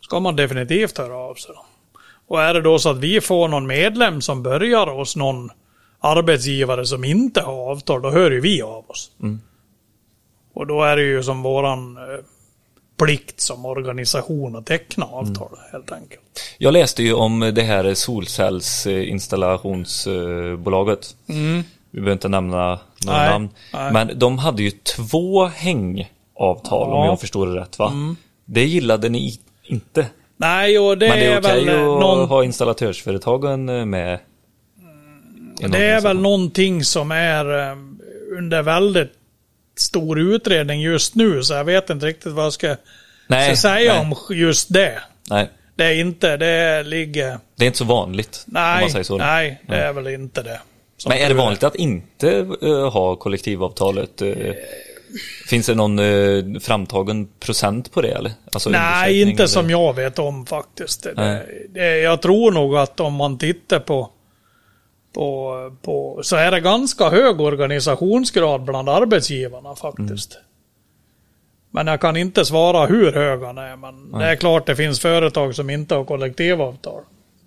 ska man definitivt höra av sig. Då. Och är det då så att vi får någon medlem som börjar hos någon arbetsgivare som inte har avtal, då hör ju vi av oss. Och då är det ju som våran eh, plikt som organisation att teckna avtal helt enkelt. Jag läste ju om det här solcellsinstallationsbolaget. Vi behöver inte nämna några Mm. Nej, namn. nej. Men de hade ju två hängavtal om Ja. Mm. jag förstår det rätt va? Det gillade ni inte. Nej, och det, Men det är är okej väl att någon, ha installatörsföretagen eh, med. Det är väl någonting som är eh, under väldigt stor utredning just nu, så jag vet inte riktigt vad jag ska, Nej, ska säga nej, om just det. nej, Det är inte, det ligger... det är inte så vanligt. om Nej, man säger så. nej, det är väl inte det. Men är det vanligt att inte eh, ha kollektivavtalet? eh, finns det någon uh, framtagen procent på det eller? Alltså Nej, inte eller? som jag vet om faktiskt. Det, det, jag tror nog att om man tittar på, på, på så är det ganska hög organisationsgrad bland arbetsgivarna faktiskt. Mm. Men jag kan inte svara hur hög han är. Men det är klart det finns företag som inte har kollektivavtal.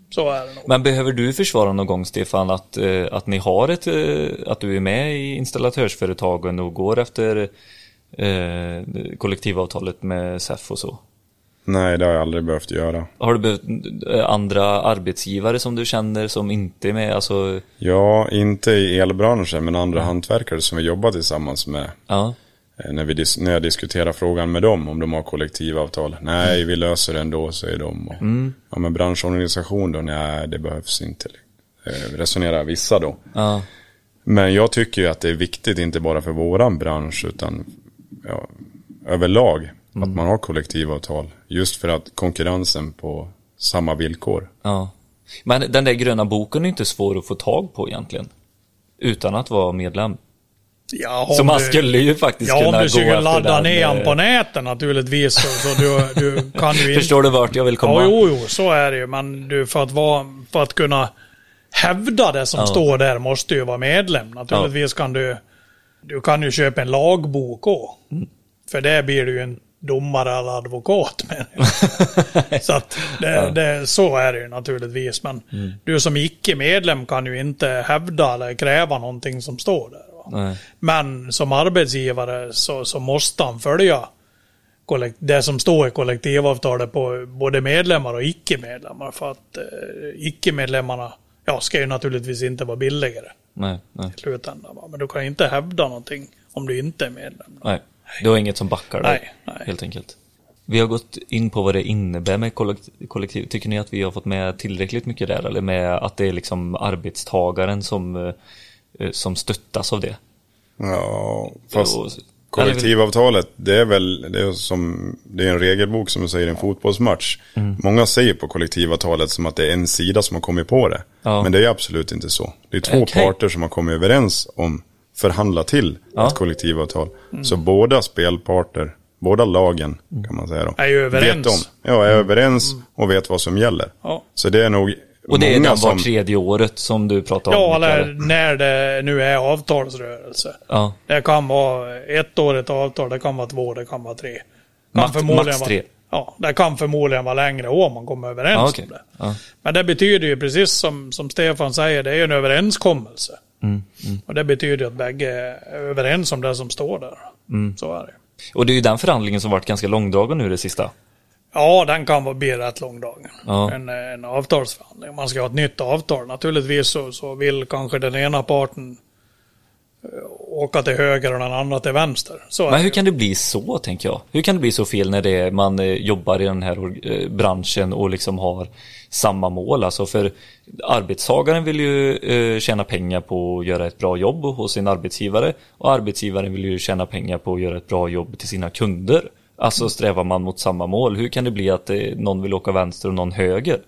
Så är det nog. Men behöver du försvara någon gång Stefan att, eh, att ni har ett, eh, att du är med i installatörsföretagen och går efter eh, kollektivavtalet med SEF och så? Nej, det har jag aldrig behövt göra. Har du behövt eh, andra arbetsgivare som du känner som inte är med? Alltså, Ja, inte i elbranschen, men andra hantverkare som vi jobbar tillsammans med. ja, Eh, När, vi när jag diskuterar frågan med dem om de har kollektivavtal. Nej, vi löser det ändå, säger de. Och, Ja, men branschorganisation då? Nej, det behövs inte. Eh, resonerar vissa då. ja, Men jag tycker ju att det är viktigt, inte bara för våran bransch, utan ja, överlag, att man har kollektivavtal. Just för att konkurrensen på samma villkor. ja. Men den där gröna boken är inte svår att få tag på egentligen. Utan att vara medlem. Ja, Så om man du- skulle ju faktiskt Ja, kunna om gå du skulle efter ladda den, ner eh, den på nätet naturligtvis. Så, så du, du kan ju inte... Förstår du vart jag vill komma? Ja, jo, jo, så är det ju. Men du, för, att vara, för att kunna hävda det som Ja. står där måste du ju vara medlem. Naturligtvis kan du... Du kan ju köpa en lagbok också. Mm. För det blir du ju en domare eller advokat så att det, det, så är det ju naturligtvis. Men Mm. du som icke-medlem kan ju inte hävda eller kräva någonting som står där. Men som arbetsgivare så, så måste han följa det som står i kollektivavtalet på både medlemmar och icke-medlemmar. För att eh, icke-medlemmarna ja, ska ju naturligtvis inte vara billigare Nej, nej, i slutändan. Va? Men du kan inte hävda någonting om du inte är medlem. Nej. Du har inget som backar dig, Nej, nej. helt enkelt. Vi har gått in på vad det innebär med kollektiv. Tycker ni att vi har fått med tillräckligt mycket där? Eller med att det är liksom arbetstagaren som, eh, eh, som stöttas av det? Ja, fast kollektivavtalet, det är väl det är som, det är en regelbok som säger en fotbollsmatch. Mm. Många säger på kollektivavtalet som att det är en sida som har kommit på det. Ja. Men det är absolut inte så. Det är två Okej. parter som har kommit överens om förhandla till Ja. ett kollektivavtal. Mm. Så båda spelparter, båda lagen kan man säga då. Är ju överens. Vet om, ja, är överens och vet vad som gäller. Ja. Så det är nog Mm. Och det är den var som... tredje året som du pratar om. Ja, eller när det nu är avtalsrörelse. Ja, Det kan vara ett årigt avtal, det kan vara två, det kan vara tre. Kan Max- max vara- tre. Ja, det kan förmodligen vara längre om man kommer överens ja okej. om det. Ja. Men det betyder ju precis som, som Stefan säger, det är ju en överenskommelse. Mm, Och det betyder att bägge är överens om det som står där. Mm. Så är det. Och det är ju den förhandlingen som varit ganska långdragen nu det sista. Ja, den kan vara- bli rätt långdragen. Ja. En, en avtalsförhandling. Man ska ha ett nytt avtal. Naturligtvis så, så vill kanske den ena parten åka till höger och den andra till vänster. Så Men hur kan det bli så, tänker jag? Hur kan det bli så fel när det är, man eh, jobbar i den här eh, branschen och liksom har samma mål? Alltså för arbetstagaren vill ju eh, tjäna pengar på att göra ett bra jobb hos sin arbetsgivare och arbetsgivaren vill ju tjäna pengar på att göra ett bra jobb till sina kunder. Alltså strävar man mot samma mål. Hur kan det bli att någon vill åka vänster och någon höger?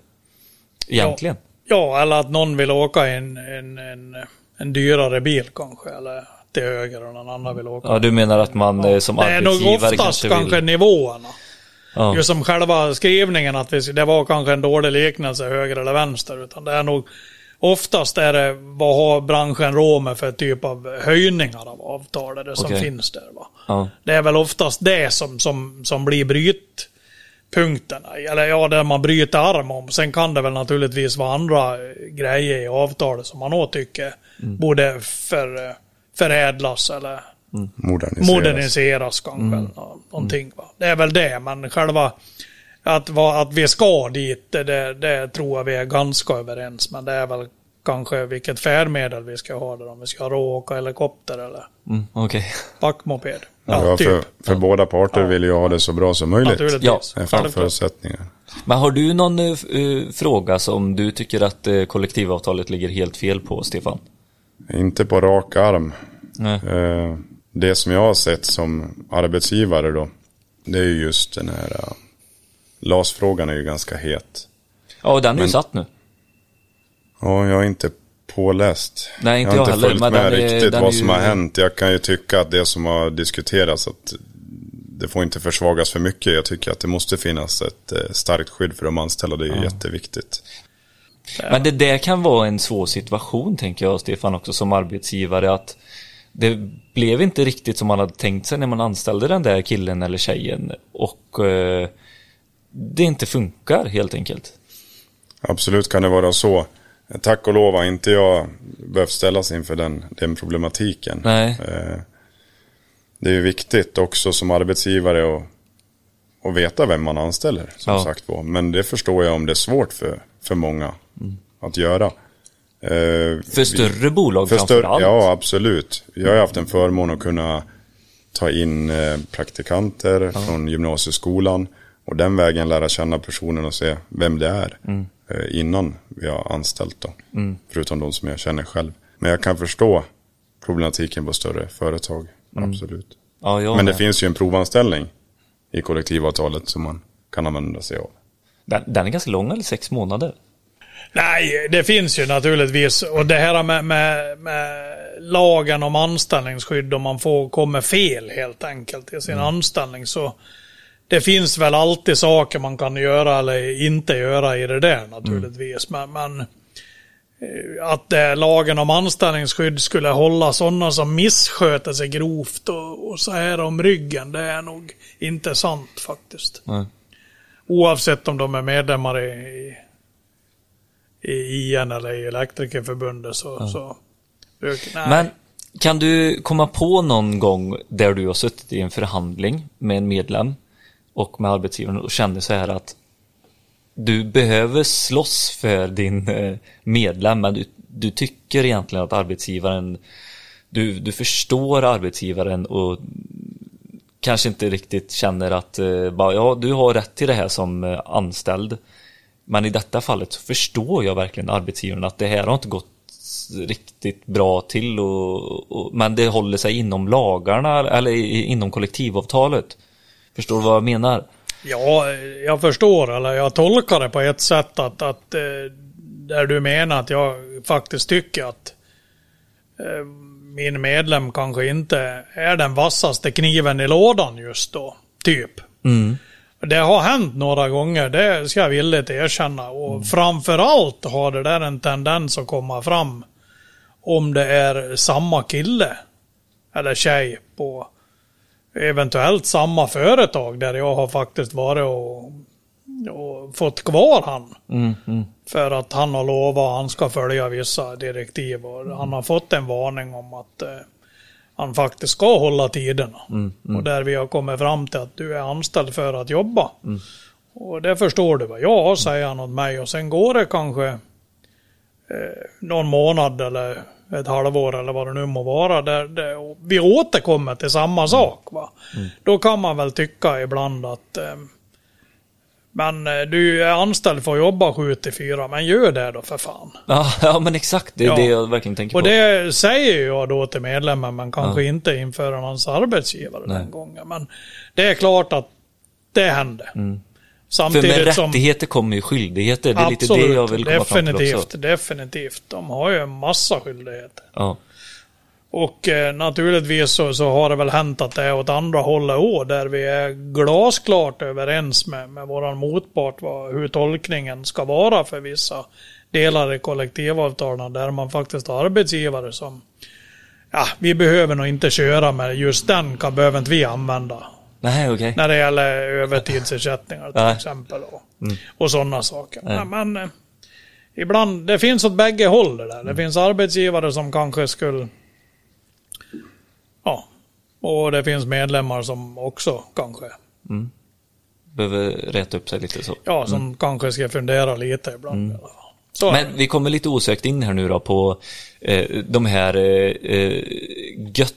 Egentligen. Ja, eller att någon vill åka en, en, en, en dyrare bil kanske. Eller till höger och någon annan vill åka. Ja, du menar att man eh, som det är nog arbetsgivare oftast kanske kanske, vill... nivåerna. Ja. Just som själva skrivningen att vi, det var kanske en dålig liknelse höger eller vänster. Utan det är nog oftast är det vad har branschen råd med för typ av höjningar av avtal det som Okej. finns där. Va? Ja. Det är väl oftast det som, som, som blir brytpunkterna. Eller ja, där man bryter arm om. Sen kan det väl naturligtvis vara andra grejer i avtalet som man också tycker Mm. borde för, förädlas eller moderniseras. moderniseras kanske. nå- Någonting, va? Det är väl det, men själva att, va, att vi ska dit, det, det, det tror jag vi är ganska överens. Men det är väl kanske vilket färdmedel vi ska ha där. Om vi ska rå åka helikopter eller Mm, Okej. backmoped. Ja, Ja, typ. för, för båda parter Ja. vill ju ha det så bra som möjligt. Naturligtvis. Ja, Efter förutsättningar. Men har du någon eh, fråga som du tycker att eh, kollektivavtalet ligger helt fel på, Stefan? Inte på rak arm. Nej. Eh, Det som jag har sett som arbetsgivare då. Det är ju just den här uh, LAS-frågan är ju ganska het. Ja, den är ju satt nu. Ja, jag är inte påläst. Nej, inte jag jag har inte heller, följt med den riktigt den vad som ju- har hänt. Jag kan ju tycka att det som har diskuterats att det får inte försvagas för mycket. Jag tycker att det måste finnas ett eh, starkt skydd för de anställda. Det är ju jätteviktigt. Men det där kan vara en svår situation, tänker jag, Stefan, också som arbetsgivare. Att det blev inte riktigt som man hade tänkt sig när man anställde den där killen eller tjejen. Och eh, det inte funkar, helt enkelt. Absolut kan det vara så. Tack och lov har inte jag behövt ställas inför den, den problematiken. Nej. Eh, Det är ju viktigt också som arbetsgivare att, att veta vem man anställer. Som Ja. sagt var. Men det förstår jag om det är svårt för, för många att göra. Eh, För större bolag för framför större, allt. Ja, absolut. Jag har haft en förmån att kunna ta in eh, praktikanter från gymnasieskolan och den vägen lära känna personen och se vem det är Mm. Eh, innan vi har anställt då. Förutom de som jag känner själv. Men jag kan förstå problematiken på större företag. Absolut. Ja, Men det med. finns ju en provanställning i kollektivavtalet som man kan använda sig av. den, den är ganska lång, eller sex månader. Nej, det finns ju naturligtvis. Och det här med, med, med lagen om anställningsskydd om man får kommer fel helt enkelt i sin anställning så det finns väl alltid saker man kan göra eller inte göra i det där naturligtvis. Men, men eh, att eh, lagen om anställningsskydd skulle hålla sådana som missköter sig grovt och, och så här om ryggen, det är nog inte sant faktiskt. Nej. Oavsett om de är medlemmar i, i, i IN eller i Elektrikerförbundet så... så nej. Men kan du komma på någon gång där du har suttit i en förhandling med en medlem och med arbetsgivaren och kände så här att du behöver slåss för din eh, medlem men du, du tycker egentligen att arbetsgivaren du, du förstår arbetsgivaren och kanske inte riktigt känner att eh, bara, ja, du har rätt till det här som eh, anställd. Men i detta fallet så förstår jag verkligen arbetsgivaren att det här har inte gått riktigt bra till och, och, men det håller sig inom lagarna eller inom kollektivavtalet. Förstår du vad jag menar? Ja, jag förstår, eller jag tolkar det på ett sätt att, att eh, där du menar att jag faktiskt tycker att eh, min medlem kanske inte är den vassaste kniven i lådan just då, typ. Det har hänt några gånger, det ska jag villigt erkänna. Och framförallt har det där en tendens att komma fram om det är samma kille eller tjej på eventuellt samma företag där jag har faktiskt varit och, och fått kvar han. För att han har lovat att han ska följa vissa direktiv och han har fått en varning om att eh, han faktiskt ska hålla tiderna. Och där vi har kommit fram till att du är anställd för att jobba. Och det förstår du va? Ja, säger han åt mig och sen går det kanske eh, någon månad eller ett halvår eller vad det nu må vara. Där, där och vi återkommer till samma sak. Va? Då kan man väl tycka ibland att eh, men eh, du är anställd för att jobba 7 till 4, men gör det då för fan. Ja, ja men exakt, det är Ja. det jag verkligen tänker Och på. det säger jag då till medlemmen, men kanske inte inför hans arbetsgivare Nej. den gången. Men det är klart att det hände. För med Samtidigt som... rättigheter kommer ju skyldigheter, det är lite det jag vill komma fram till definitivt, också. definitivt. De har ju en massa skyldigheter. Ja. Och eh, naturligtvis så, så har det väl hänt att det är åt andra hållet också, där vi är glasklart överens med, med våran motpart vad, hur tolkningen ska vara för vissa delar i kollektivavtalen, där man faktiskt har arbetsgivare som Ja, vi behöver nog inte köra med just den, kan behöver inte vi använda. Nej, okej. När det gäller övertidsersättningar till Nej. exempel. Och, och sådana saker. Men, men eh, ibland, det finns åt bägge håll det där. Det finns arbetsgivare som kanske skulle... Ja. Och det finns medlemmar som också kanske... Behöver rätta upp sig lite så. Ja, som kanske ska fundera lite ibland. fall. Så. Men vi kommer lite osökt in här nu då på eh, de här eh, eh, gött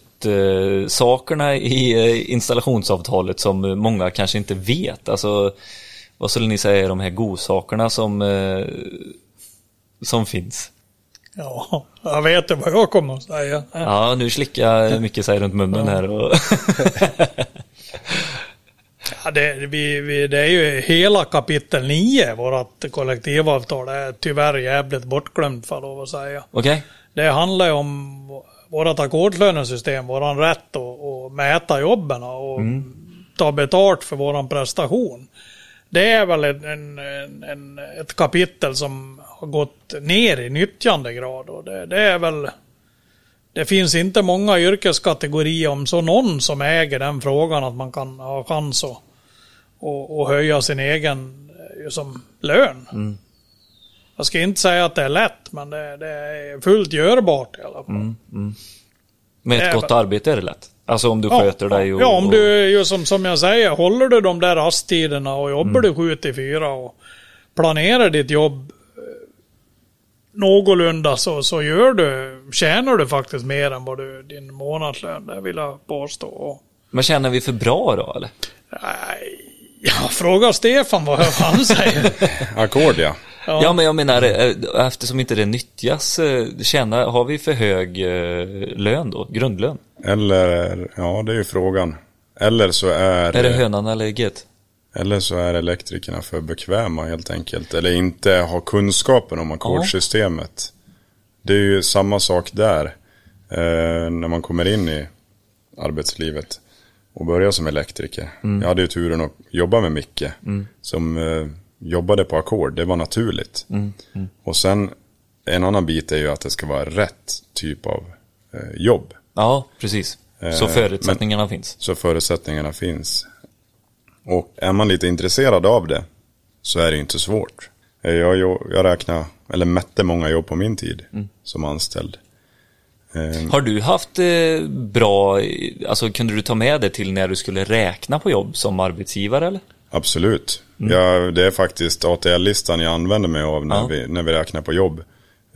sakerna i eh, installationsavtalet som många kanske inte vet. Alltså, vad skulle ni säga är de här godsakerna som, eh, som finns? Ja, jag vet vad jag kommer att säga. Ja, nu slickar mycket sig runt munnen här. Och Ja, det, vi, vi, det är ju hela kapitel 9, vårt kollektivavtal, det är tyvärr jävligt bortglömt för att säga. Okej? Det handlar ju om vårt ackordslönesystem, våran rätt att, mäta jobben och ta betalt för våran prestation. Det är väl en, en, en, ett kapitel som har gått ner i nyttjandegrad och det, det är väl det finns inte många yrkeskategorier, om så någon, som äger den frågan att man kan ha chans att och, och höja sin egen eh, som lön. Jag ska inte säga att det är lätt, men det, det är fullt görbart i alla fall. Med ett Det är gott arbete är det lätt. Alltså om du sköter dig och... ja, om du, ju som, som jag säger, håller du de där rasttiderna och jobbar du 7 till 4 och planerar ditt jobb eh, någorlunda så, så gör du, tjänar du faktiskt mer än vad du, din månadslön, det vill jag påstå. Men känner vi för bra då eller? nej, ja, fråga Stefan vad han säger. Ackord ja. Ja. Ja, men jag menar eh, eftersom inte det nyttjas, eh, tjänar, har vi för hög eh, lön då? Grundlön? Eller, ja det är ju frågan. Eller så är, Är det hönan eller ägget? eller så är elektrikerna för bekväma helt enkelt. Eller inte har kunskapen om ackordsystemet. Det är ju samma sak där. Eh, när man kommer in i arbetslivet och börjar som elektriker. Jag hade ju turen att jobba med Micke. Som eh, jobbade på ackord. Det var naturligt. Och sen en annan bit är ju att det ska vara rätt typ av eh, jobb. Ja, precis. Så Eh, förutsättningarna finns. Så förutsättningarna finns. Och är man lite intresserad av det så är det inte svårt. Eh, Jag, jag, jag räknar, eller mätte många jobb på min tid som anställd. Eh, Har du haft bra, alltså kunde du ta med det till när du skulle räkna på jobb som arbetsgivare eller? Absolut. Ja, det är faktiskt ATL-listan jag använder mig av när, Ja. vi, när vi räknar på jobb.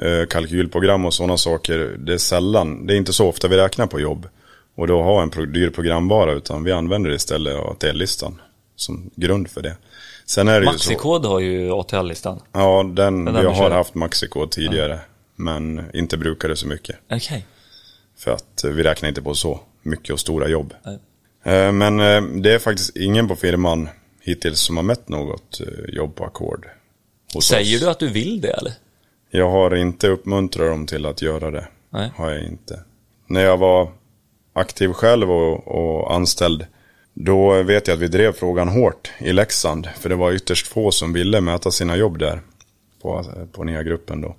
Eh, kalkylprogram och sådana saker, det är sällan, det är inte så ofta vi räknar på jobb. Och då har en pro, dyr programvara, utan vi använder istället ATL-listan som grund för det. Sen är det ju så. Maxikod har ju ATL-listan. Ja, den, Den där har haft Maxikod tidigare. Men inte brukar det så mycket. Okej. För att eh, vi räknar inte på så mycket och stora jobb. Nej. Eh, Men eh, det är faktiskt ingen på firman hittills som har mätt något eh, jobb på ackord. Säger oss. du att du vill det eller? Jag har inte uppmuntrat dem till att göra det. Nej. Har jag inte. När jag var aktiv själv och, och anställd. Då vet jag att vi drev frågan hårt i Leksand. För det var ytterst få som ville mäta sina jobb där. På, på nya gruppen då.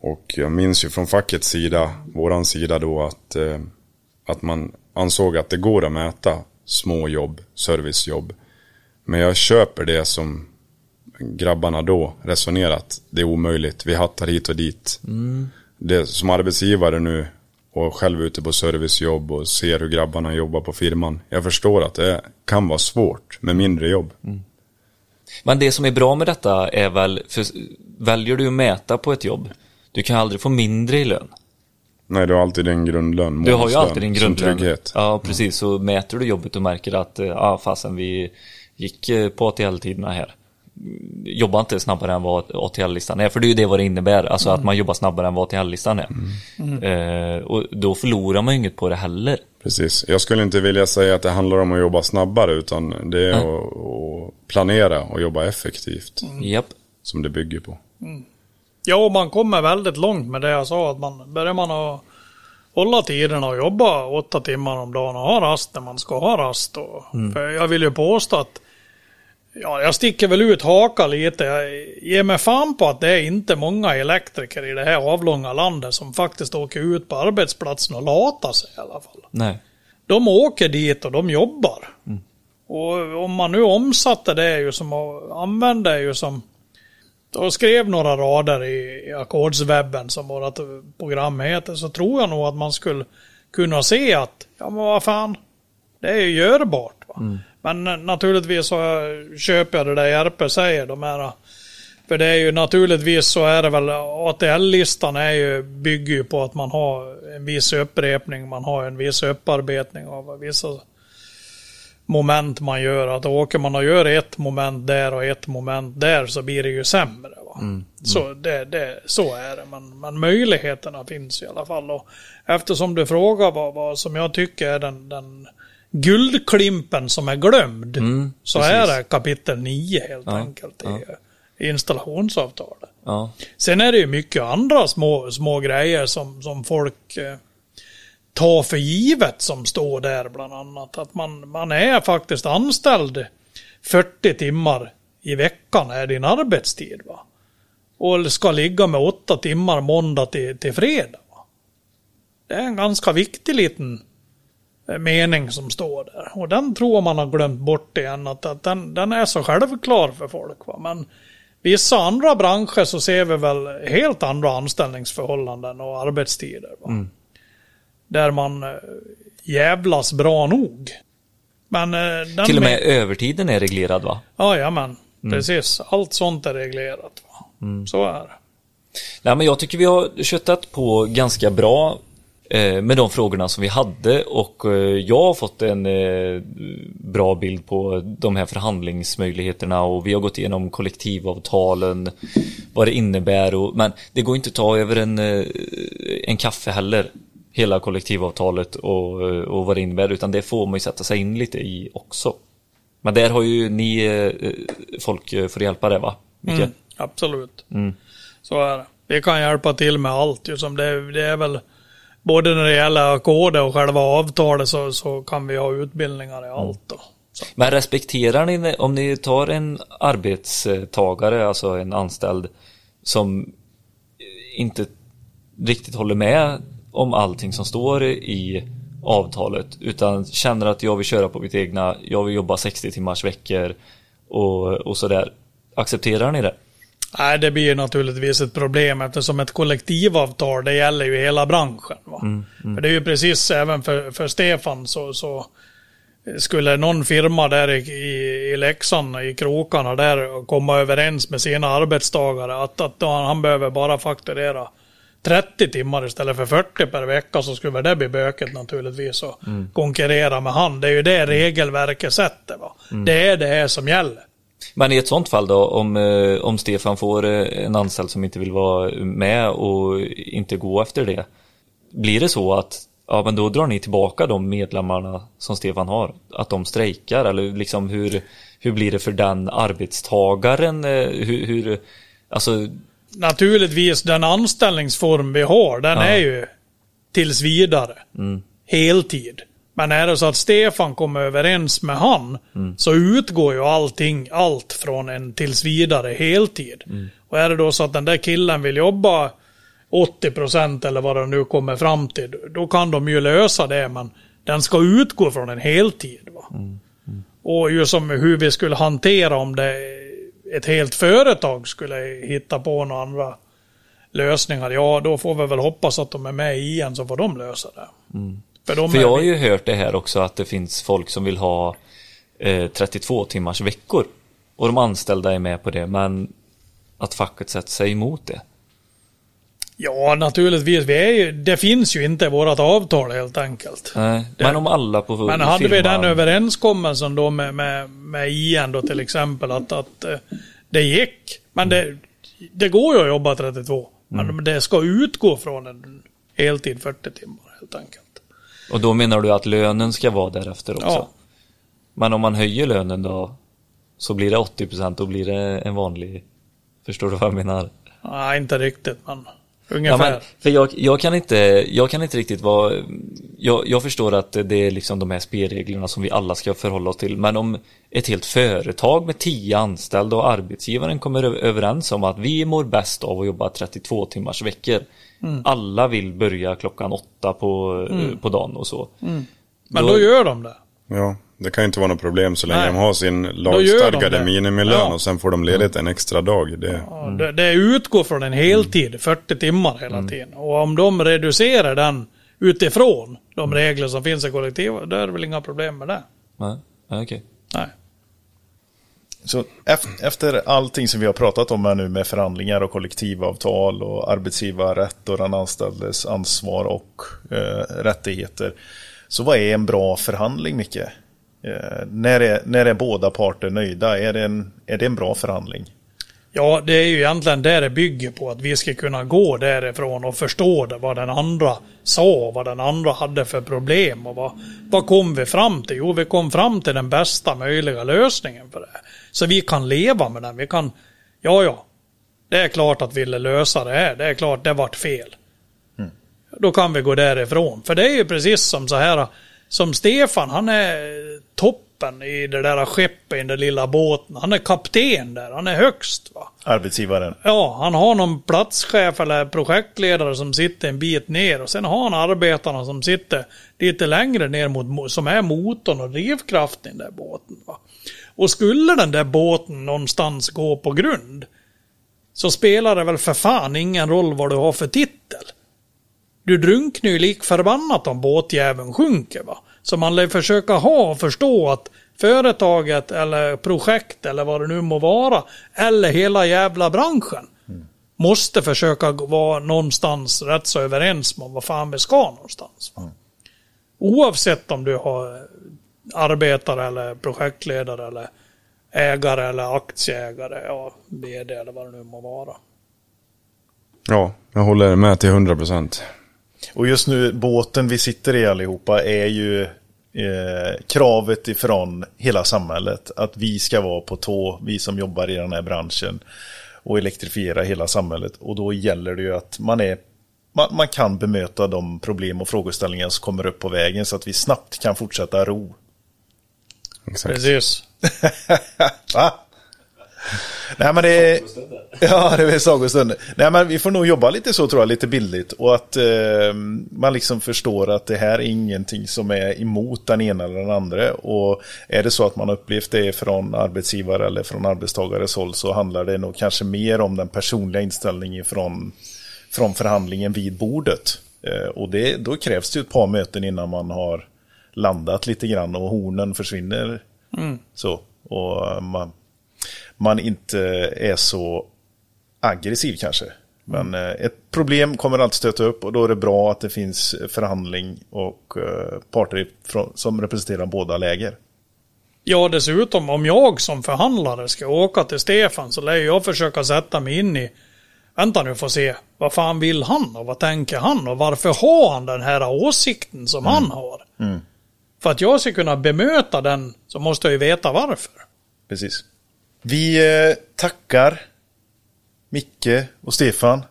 Och jag minns ju från fackets sida, våran sida då, att, eh, att man ansåg att det går att mäta små jobb, servicejobb. Men jag köper det som grabbarna då resonerat. Det är omöjligt, vi hattar hit och dit. Det, som arbetsgivare nu och själv ute på servicejobb och ser hur grabbarna jobbar på firman. Jag förstår att det kan vara svårt med mindre jobb. Men det som är bra med detta är väl, för väljer du att mäta på ett jobb, du kan aldrig få mindre i lön. Nej, du har alltid din grundlön. Du har ju alltid din grundlön. Ja, precis. Så mäter du jobbet och märker att, eh, ja ah, fasen vi gick eh, på ATL-tiderna här. Jobba inte snabbare än vad ATL-listan är, för det är ju det vad det innebär. Alltså att man jobbar snabbare än vad ATL-listan är. Eh, och då förlorar man ju inget på det heller. Precis. Jag skulle inte vilja säga att det handlar om att jobba snabbare utan det är att, att planera och jobba effektivt. Japp. Som det bygger på. Ja, och man kommer väldigt långt med det jag sa. Att man, börjar man att hålla tiderna och jobba åtta timmar om dagen och ha rast när man ska ha rast. Och, För jag vill ju påstå att Ja, jag sticker väl ut haka lite. Jag ger mig fan på att det är inte många elektriker i det här avlånga landet som faktiskt åker ut på arbetsplatsen och latar sig i alla fall. Nej. De åker dit och de jobbar. Och om man nu omsatte det ju som använde det ju som och skrev några rader i, ackordswebben som vårt program heter så tror jag nog att man skulle kunna se att ja men vad fan det är ju görbart. Va? Men naturligtvis så köper jag det där Järpe säger de här För det är ju naturligtvis så är det väl, ATL-listan är ju, bygger ju på att man har en viss upprepning, man har en viss upparbetning av vissa moment man gör. Att åker man och gör ett moment där och ett moment där så blir det ju sämre. Va? Så, det, det, så är det, men, men möjligheterna finns i alla fall. Och eftersom du frågar vad, vad som jag tycker är den, den guldklimpen som är glömd, Mm, så precis. är det kapitel 9 helt Ja, enkelt i, ja. i installationsavtalet. Ja. Sen är det ju mycket andra små, små grejer som, som folk eh, tar för givet som står där bland annat. Att man, man är faktiskt anställd 40 timmar i veckan är din arbetstid. Va? Och ska ligga med 8 timmar måndag till, till fredag. Va? Det är en ganska viktig liten mening som står där. Och den tror man har glömt bort igen. Att, att den, den är så självklar för folk. Va? Men vissa andra branscher så ser vi väl helt andra anställningsförhållanden och arbetstider. Va? Där man eh, jävlas bra nog. Men eh, Till och me- med övertiden är reglerad va? Ja, jajamän. Precis. Allt sånt är reglerat. Va? Så är det. Nej, men jag tycker vi har köttat på ganska bra med de frågorna som vi hade och eh, jag har fått en eh, bra bild på de här förhandlingsmöjligheterna och vi har gått igenom kollektivavtalen, vad det innebär och, men det går inte att ta över en, eh, en kaffe heller hela kollektivavtalet och, eh, och vad det innebär utan det får man ju sätta sig in lite i också. Men där har ju ni eh, folk eh, för att hjälpa det va? Micke? Mm, absolut. Så är det. Vi kan hjälpa till med allt. ju som det, det är väl både när det gäller ackordet och själva avtalet så, så kan vi ha utbildningar i allt. Då. Så. Men respekterar ni om ni tar en arbetstagare, alltså en anställd som inte riktigt håller med om allting som står i avtalet utan känner att jag vill köra på mitt egna, jag vill jobba 60 timmars veckor och, och sådär. Accepterar ni det? Nej, det blir naturligtvis ett problem eftersom ett kollektivavtal det gäller ju hela branschen. Va? För det är ju precis även för, för Stefan så, så skulle någon firma där i, i, i Leksand, i krokarna där komma överens med sina arbetstagare att, att han behöver bara fakturera 30 timmar istället för 40 per vecka så skulle det bli böket naturligtvis och konkurrera med han. Det är ju det regelverket sätter. Va? Det är det här som gäller. Men i ett sånt fall då, om, eh, om Stefan får eh, en anställd som inte vill vara med och inte gå efter det. Blir det så att, ja men då drar ni tillbaka de medlemmarna som Stefan har? Att de strejkar eller liksom hur, hur blir det för den arbetstagaren? Eh, Hur, hur alltså, naturligtvis den anställningsform vi har, den Ja. är ju tills vidare. Heltid. Men är det så att Stefan kommer överens med han så utgår ju allting, allt från en tills vidare heltid. Och är det då så att den där killen vill jobba 80% eller vad det nu kommer fram till, då kan de ju lösa det men den ska utgå från en heltid. Va? Och ju som hur vi skulle hantera om det ett helt företag skulle hitta på några andra lösningar. Ja, då får vi väl hoppas att de är med i en så får de lösa det. För, de för jag har ju hört det här också att det finns folk som vill ha eh, 32 timmars veckor. Och de anställda är med på det men att facket sätter sig emot det. Ja, naturligtvis. Vi är ju, det finns ju inte i vårt avtal helt enkelt. Nej, men om alla på Men hade vi firman- den överenskommelsen då med, med, med IN då till exempel att, att eh, det gick. Men det, det går ju att jobba 32. Men det ska utgå från en heltid 40 timmar helt enkelt. Och då menar du att lönen ska vara därefter också? Ja. Men om man höjer lönen då så blir det 80% då blir det en vanlig Förstår du vad jag menar? Nej, inte riktigt men Ja, ungefär. men, för jag, jag, kan inte, jag kan inte riktigt vara jag, jag förstår att det är liksom de här spelreglerna som vi alla ska förhålla oss till men om ett helt företag med 10 anställda och arbetsgivaren kommer överens om att vi mår bäst av att jobba 32 timmars veckor Mm. Alla vill börja klockan åtta på, på dagen och så Men då gör de det. Ja, det kan ju inte vara något problem så länge Nej. de har sin de lagstadgade det. minimilön Ja. och sen får de ledigt en extra dag. Det, Ja, det, det utgår från en heltid, 40 timmar hela tiden. Och om de reducerar den utifrån de regler som finns i kollektiv, då är det väl inga problem med det. Nej, ja, okej Nej. Så efter allting som vi har pratat om här nu med förhandlingar och kollektivavtal och arbetsgivarrätt och den anställdes ansvar och eh, rättigheter. Så vad är en bra förhandling, Micke? Eh, när, är, när är båda parter nöjda? Är det, en, är det en bra förhandling? Ja, det är ju egentligen det det bygger på. Att vi ska kunna gå därifrån och förstå det, vad den andra sa, vad den andra hade för problem och vad, vad kom vi fram till? Jo, vi kom fram till den bästa möjliga lösningen för det. Så vi kan leva med den. Vi kan, ja, ja, det är klart att vi ville lösa det här. Det är klart det vart fel. Då kan vi gå därifrån. För det är ju precis som så här, som Stefan, han är toppen i det där skeppet, i den lilla båten. Han är kapten där, han är högst va. Arbetsgivaren. Ja, han har någon platschef eller projektledare som sitter en bit ner och sen har han arbetarna som sitter lite längre ner mot, som är motorn och drivkraften i den där båten. Va? Och skulle den där båten någonstans gå på grund så spelar det väl för fan ingen roll vad du har för titel. Du drunknar ju lik förbannat om båtjäveln sjunker va. Så man lär försöka ha och förstå att företaget eller projekt eller vad det nu må vara, eller hela jävla branschen, måste försöka vara någonstans rätt så överens om vad fan vi ska någonstans. Va? Oavsett om du har arbetare eller projektledare eller ägare eller aktieägare, ja, vd eller vad det nu må vara. Ja, jag håller med till 100 procent. Och just nu, båten vi sitter i allihopa är ju eh, kravet ifrån hela samhället. Att vi ska vara på tå, vi som jobbar i den här branschen. Och elektrifiera hela samhället. Och då gäller det ju att man är man, man kan bemöta de problem och frågeställningar som kommer upp på vägen så att vi snabbt kan fortsätta ro. Exakt. Precis. Va? Nej men det är... Ja, det är sagostund. Nej men vi får nog jobba lite så tror jag, lite bildligt. Och att eh, man liksom förstår att det här är ingenting som är emot den ena eller den andra. Och är det så att man har upplevt det från arbetsgivare eller från arbetstagares håll så handlar det nog kanske mer om den personliga inställningen från, från förhandlingen vid bordet. Eh, och det, då krävs det ju ett par möten innan man har landat lite grann och hornen försvinner. Så. Och man, man inte är så aggressiv kanske. Men eh, ett problem kommer alltid stöta upp och då är det bra att det finns förhandling och eh, parter som representerar båda läger. Ja, dessutom om jag som förhandlare ska åka till Stefan så lär jag försöka sätta mig in i Vänta nu får se. Vad fan vill han och vad tänker han och varför har han den här åsikten som han har? För att jag ska kunna bemöta den så måste jag ju veta varför. Precis. Vi eh, tackar Micke och Stefan.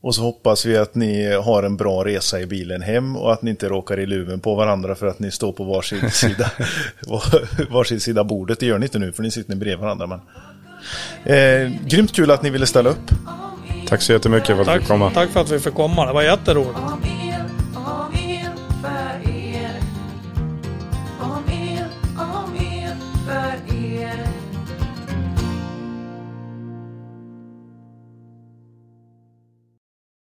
Och så hoppas vi att ni har en bra resa i bilen hem och att ni inte råkar i luven på varandra för att ni står på varsin sida, var- varsin sida bordet. Det gör ni inte nu för ni sitter bredvid varandra. Men... Eh, grymt kul att ni ville ställa upp. Tack så jättemycket för att du Tack, fick komma. tack för att vi fick komma. Det var jätteroligt.